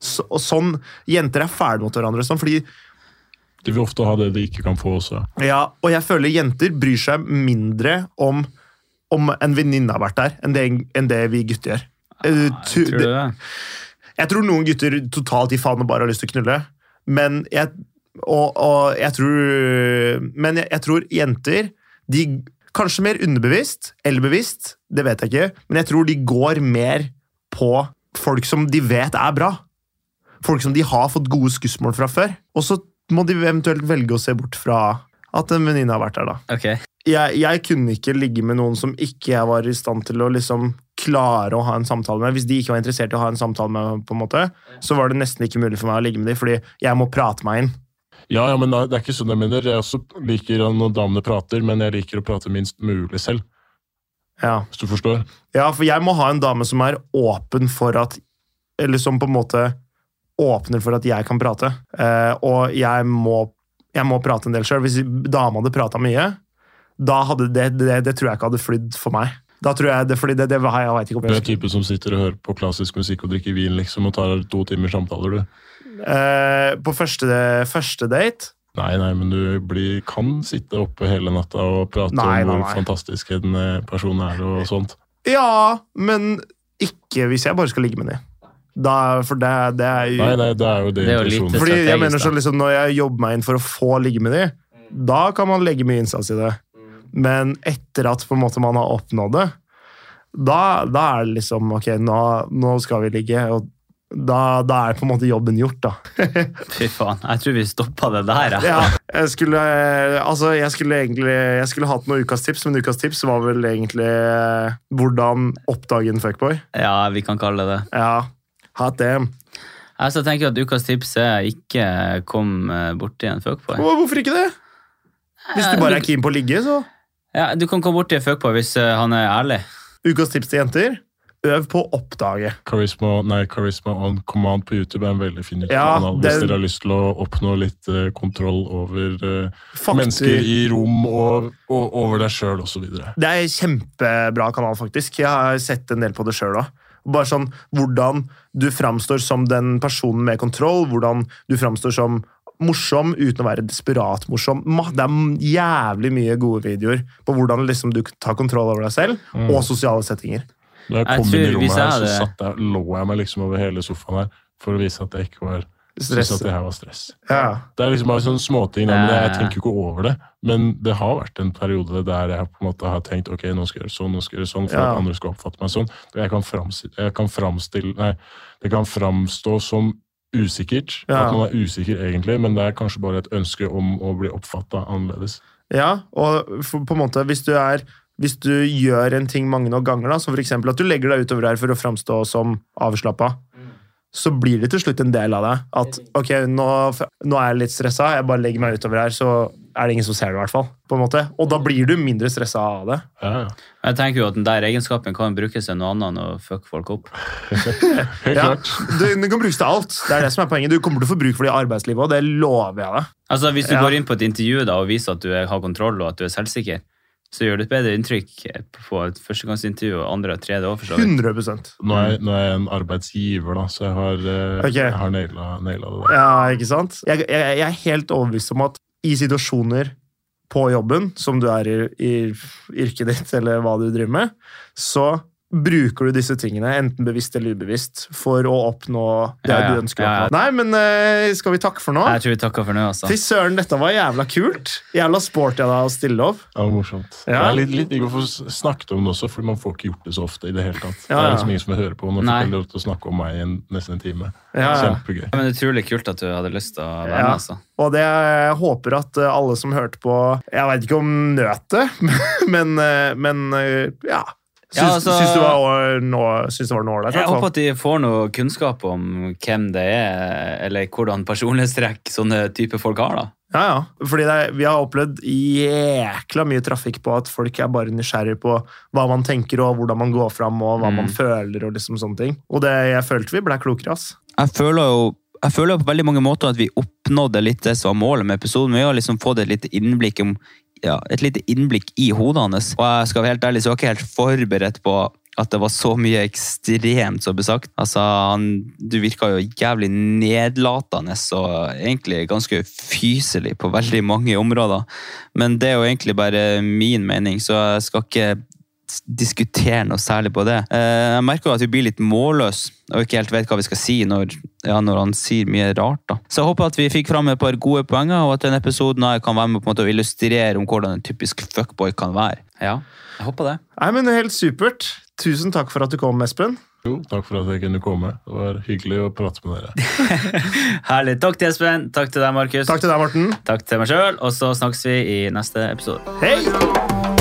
Speaker 2: Så, og sånn, Jenter er fæle mot hverandre, sånn, fordi
Speaker 3: De vil ofte ha det de ikke kan få også.
Speaker 2: Ja, og jeg føler jenter bryr seg mindre om, om en venninne har vært der, enn det, enn det vi gutter gjør. Ah, jeg
Speaker 1: Tror du det?
Speaker 2: Jeg tror noen gutter totalt gir faen og bare har lyst til å knulle, men jeg, og, og jeg tror Men jeg, jeg tror jenter de Kanskje mer underbevisst eller bevisst, det vet jeg ikke, men jeg tror de går mer på folk som de vet er bra. folk som de har fått gode skussmål fra før. Og så må de eventuelt velge å se bort fra at en venninne har vært der, da.
Speaker 1: Okay.
Speaker 2: Jeg, jeg kunne ikke ligge med noen som ikke jeg var i stand til å liksom klare å ha en samtale med. Hvis de ikke var interessert i å ha en samtale med, på en måte, så var det nesten ikke mulig for meg å ligge med dem, fordi jeg må prate meg inn.
Speaker 3: Ja, ja, men det er ikke sånn jeg mener. Jeg også liker når damene prater, men jeg liker å prate minst mulig selv.
Speaker 2: Ja.
Speaker 3: Hvis du forstår?
Speaker 2: Ja, for jeg må ha en dame som er åpen for at Eller som på en måte åpner for at jeg kan prate. Eh, og jeg må, jeg må prate en del sjøl. Hvis dama hadde prata mye, da hadde det, det, det tror jeg ikke hadde flydd for meg. Da tror jeg det, fordi det, det jeg, jeg vet ikke om
Speaker 3: Du er
Speaker 2: jeg
Speaker 3: typen som sitter og hører på klassisk musikk og drikker vin liksom, og tar to timers samtaler, du.
Speaker 2: eh, På første, første date
Speaker 3: Nei, nei, men du blir, kan sitte oppe hele natta og prate
Speaker 2: Nei,
Speaker 3: om
Speaker 2: nei,
Speaker 3: hvor
Speaker 2: nei.
Speaker 3: fantastisk en eh, person er og sånt.
Speaker 2: Ja, men ikke hvis jeg bare skal ligge med dem. Da, for det, det er jo
Speaker 3: Nei, nei, det er jo det,
Speaker 1: Det er jo.
Speaker 2: Fordi jeg mener så liksom Når jeg jobber meg inn for å få ligge med dem, da kan man legge mye innsats i det. Men etter at på en måte man har oppnådd det, da, da er det liksom Ok, nå, nå skal vi ligge. og da, da er på en måte jobben gjort, da.
Speaker 1: Fy faen. Jeg tror vi stoppa det der. jeg.
Speaker 2: Ja, jeg skulle, altså, jeg skulle egentlig jeg skulle hatt noen ukas tips, men ukas tips var vel egentlig eh, hvordan oppdage en fuckboy.
Speaker 1: Ja, vi kan kalle det det.
Speaker 2: Ja, hot damn.
Speaker 1: Jeg tenker at ukas tips er ikke kom eh, borti en fuckboy.
Speaker 2: Hvorfor ikke det? Hvis du bare er keen på å ligge, så
Speaker 1: Ja, Du kan komme bort til fuckboy hvis eh, han er ærlig.
Speaker 2: Ukas tips til jenter øv på å oppdage.
Speaker 3: Charisma, nei, Charisma on Command på YouTube er en veldig fin
Speaker 2: Ja,
Speaker 3: kanal hvis dere har lyst til å oppnå litt uh, kontroll over
Speaker 2: uh,
Speaker 3: mennesker i rom og, og over deg sjøl osv.
Speaker 2: Det er en kjempebra kanal, faktisk. Jeg har sett en del på det sjøl òg. Bare sånn hvordan du framstår som den personen med kontroll, hvordan du framstår som morsom uten å være desperat morsom. Det er jævlig mye gode videoer på hvordan liksom du tar kontroll over deg selv
Speaker 3: Mm.
Speaker 2: og sosiale settinger.
Speaker 3: Da jeg kom
Speaker 1: jeg
Speaker 3: inn i rommet her, så satt jeg, lå jeg meg liksom over hele sofaen her for å vise at jeg ikke var
Speaker 2: Stress.
Speaker 3: Synes at det her var stress.
Speaker 2: Ja.
Speaker 3: Det er liksom bare sånne småting, Ja, jeg, jeg tenker ikke over det. Men det har vært en periode der jeg på en måte har tenkt ok, nå skal jeg gjøre sånn, nå skal jeg gjøre sånn, for
Speaker 2: Ja.
Speaker 3: at andre skal oppfatte meg sånn. Jeg kan, framstille, jeg kan framstille Nei, det kan framstå som usikkert.
Speaker 2: Ja.
Speaker 3: At man er usikker egentlig, men det er kanskje bare et ønske om å bli oppfatta annerledes.
Speaker 2: Ja, og på en måte, hvis du er hvis du gjør en ting mange nok ganger, da, som f.eks. at du legger deg utover her for å framstå som avslappa, så blir det til slutt en del av deg. At ok, nå, nå er jeg litt stressa, jeg bare legger meg utover her, så er det ingen som ser det. i hvert fall, på en måte. Og da blir du mindre stressa av det.
Speaker 3: Ja, ja.
Speaker 1: Jeg tenker jo at den der egenskapen kan brukes til noe annet enn å fucke folk opp.
Speaker 2: Ja,
Speaker 3: klart.
Speaker 2: det, det kan brukes til alt. Det er det som er poenget. Du kommer til å få bruk for det i arbeidslivet, og det lover jeg deg.
Speaker 1: Altså Hvis du
Speaker 2: Ja.
Speaker 1: går inn på et intervju da, og viser at du har kontroll og at du er selvsikker, så gjør du et bedre inntrykk på et førstegangsintervju og andre og tredje år. for så
Speaker 2: 100
Speaker 3: Nå er, jeg- nå er jeg en arbeidsgiver, da, så jeg har,
Speaker 2: okay.
Speaker 3: Jeg har naila, naila det. der.
Speaker 2: Ja, ikke sant? Jeg, jeg, jeg er helt overbevist om at i situasjoner på jobben, som du er i, i yrket ditt, eller hva du driver med, så bruker du disse tingene, enten bevisst eller ubevisst, for å oppnå det
Speaker 1: Ja, ja.
Speaker 2: du ønsker
Speaker 1: Ja.
Speaker 2: Nei, men uh, skal vi takke for nå?
Speaker 1: Jeg tror vi takker for nå, altså.
Speaker 2: Fy søren, dette var jævla kult. Jævla sporty av deg å stille opp.
Speaker 3: Ja, morsomt.
Speaker 2: Ja.
Speaker 3: Det er litt, litt digg å få snakket om det også, for man får ikke gjort det så ofte. i Det hele tatt.
Speaker 2: Ja,
Speaker 3: Det er liksom ingen som vil høre på. Nå
Speaker 1: Nei.
Speaker 3: fikk jeg lov til å snakke om meg i nesten en time. Kjempegøy.
Speaker 1: Ja, men Det utrolig kult at du hadde lyst til å være
Speaker 2: Ja.
Speaker 1: med. altså.
Speaker 2: Og det jeg håper at eh, alle som hørte på Jeg veit ikke om nøt det, men, eh, men ja. Syns,
Speaker 1: Ja, altså-
Speaker 2: syns, det var noe ålreit.
Speaker 1: Jeg håper at de får noe kunnskap om hvem det er, eller hvordan personlighetstrekk sånne type folk har. da.
Speaker 2: Ja, ja. Fordi det, er- vi har opplevd jækla mye trafikk på at folk er bare nysgjerrig på hva man tenker og hvordan man går fram og hva
Speaker 1: Mm.
Speaker 2: man føler og liksom sånne ting. Og det jeg følte vi ble klokere, ass.
Speaker 1: Jeg føler jo jeg føler på veldig mange måter at vi oppnådde litt det som var målet med episoden. Vi har liksom fått et lite innblikk om, ja, et lite innblikk i hodet hans. Og jeg skal være helt ærlig, så var jeg ikke helt forberedt på at det var så mye ekstremt som ble sagt. Altså, han, du virka jo jævlig nedlatende og egentlig ganske fyselig på veldig mange områder. Men det er jo egentlig bare min mening, så jeg skal ikke diskutere noe særlig på det. Eh, Jeg merker jo at vi blir litt målløse og ikke helt vet hva vi skal si når, ja, når han sier mye rart. da. Så jeg håper at vi fikk fram et par gode poenger, og at denne episoden kan være med på en måte å illustrere om hvordan en typisk fuckboy kan være. Ja, jeg håper det.
Speaker 2: Nei, men Helt supert. Tusen takk for at du kom, Espen.
Speaker 3: Jo, takk for at jeg kunne komme. Det var hyggelig å prate med dere.
Speaker 1: Herlig. Takk til Espen. Takk til deg, Markus.
Speaker 2: Takk til deg, Morten.
Speaker 1: Takk til meg sjøl. Og så snakkes vi i neste episode.
Speaker 2: Hei!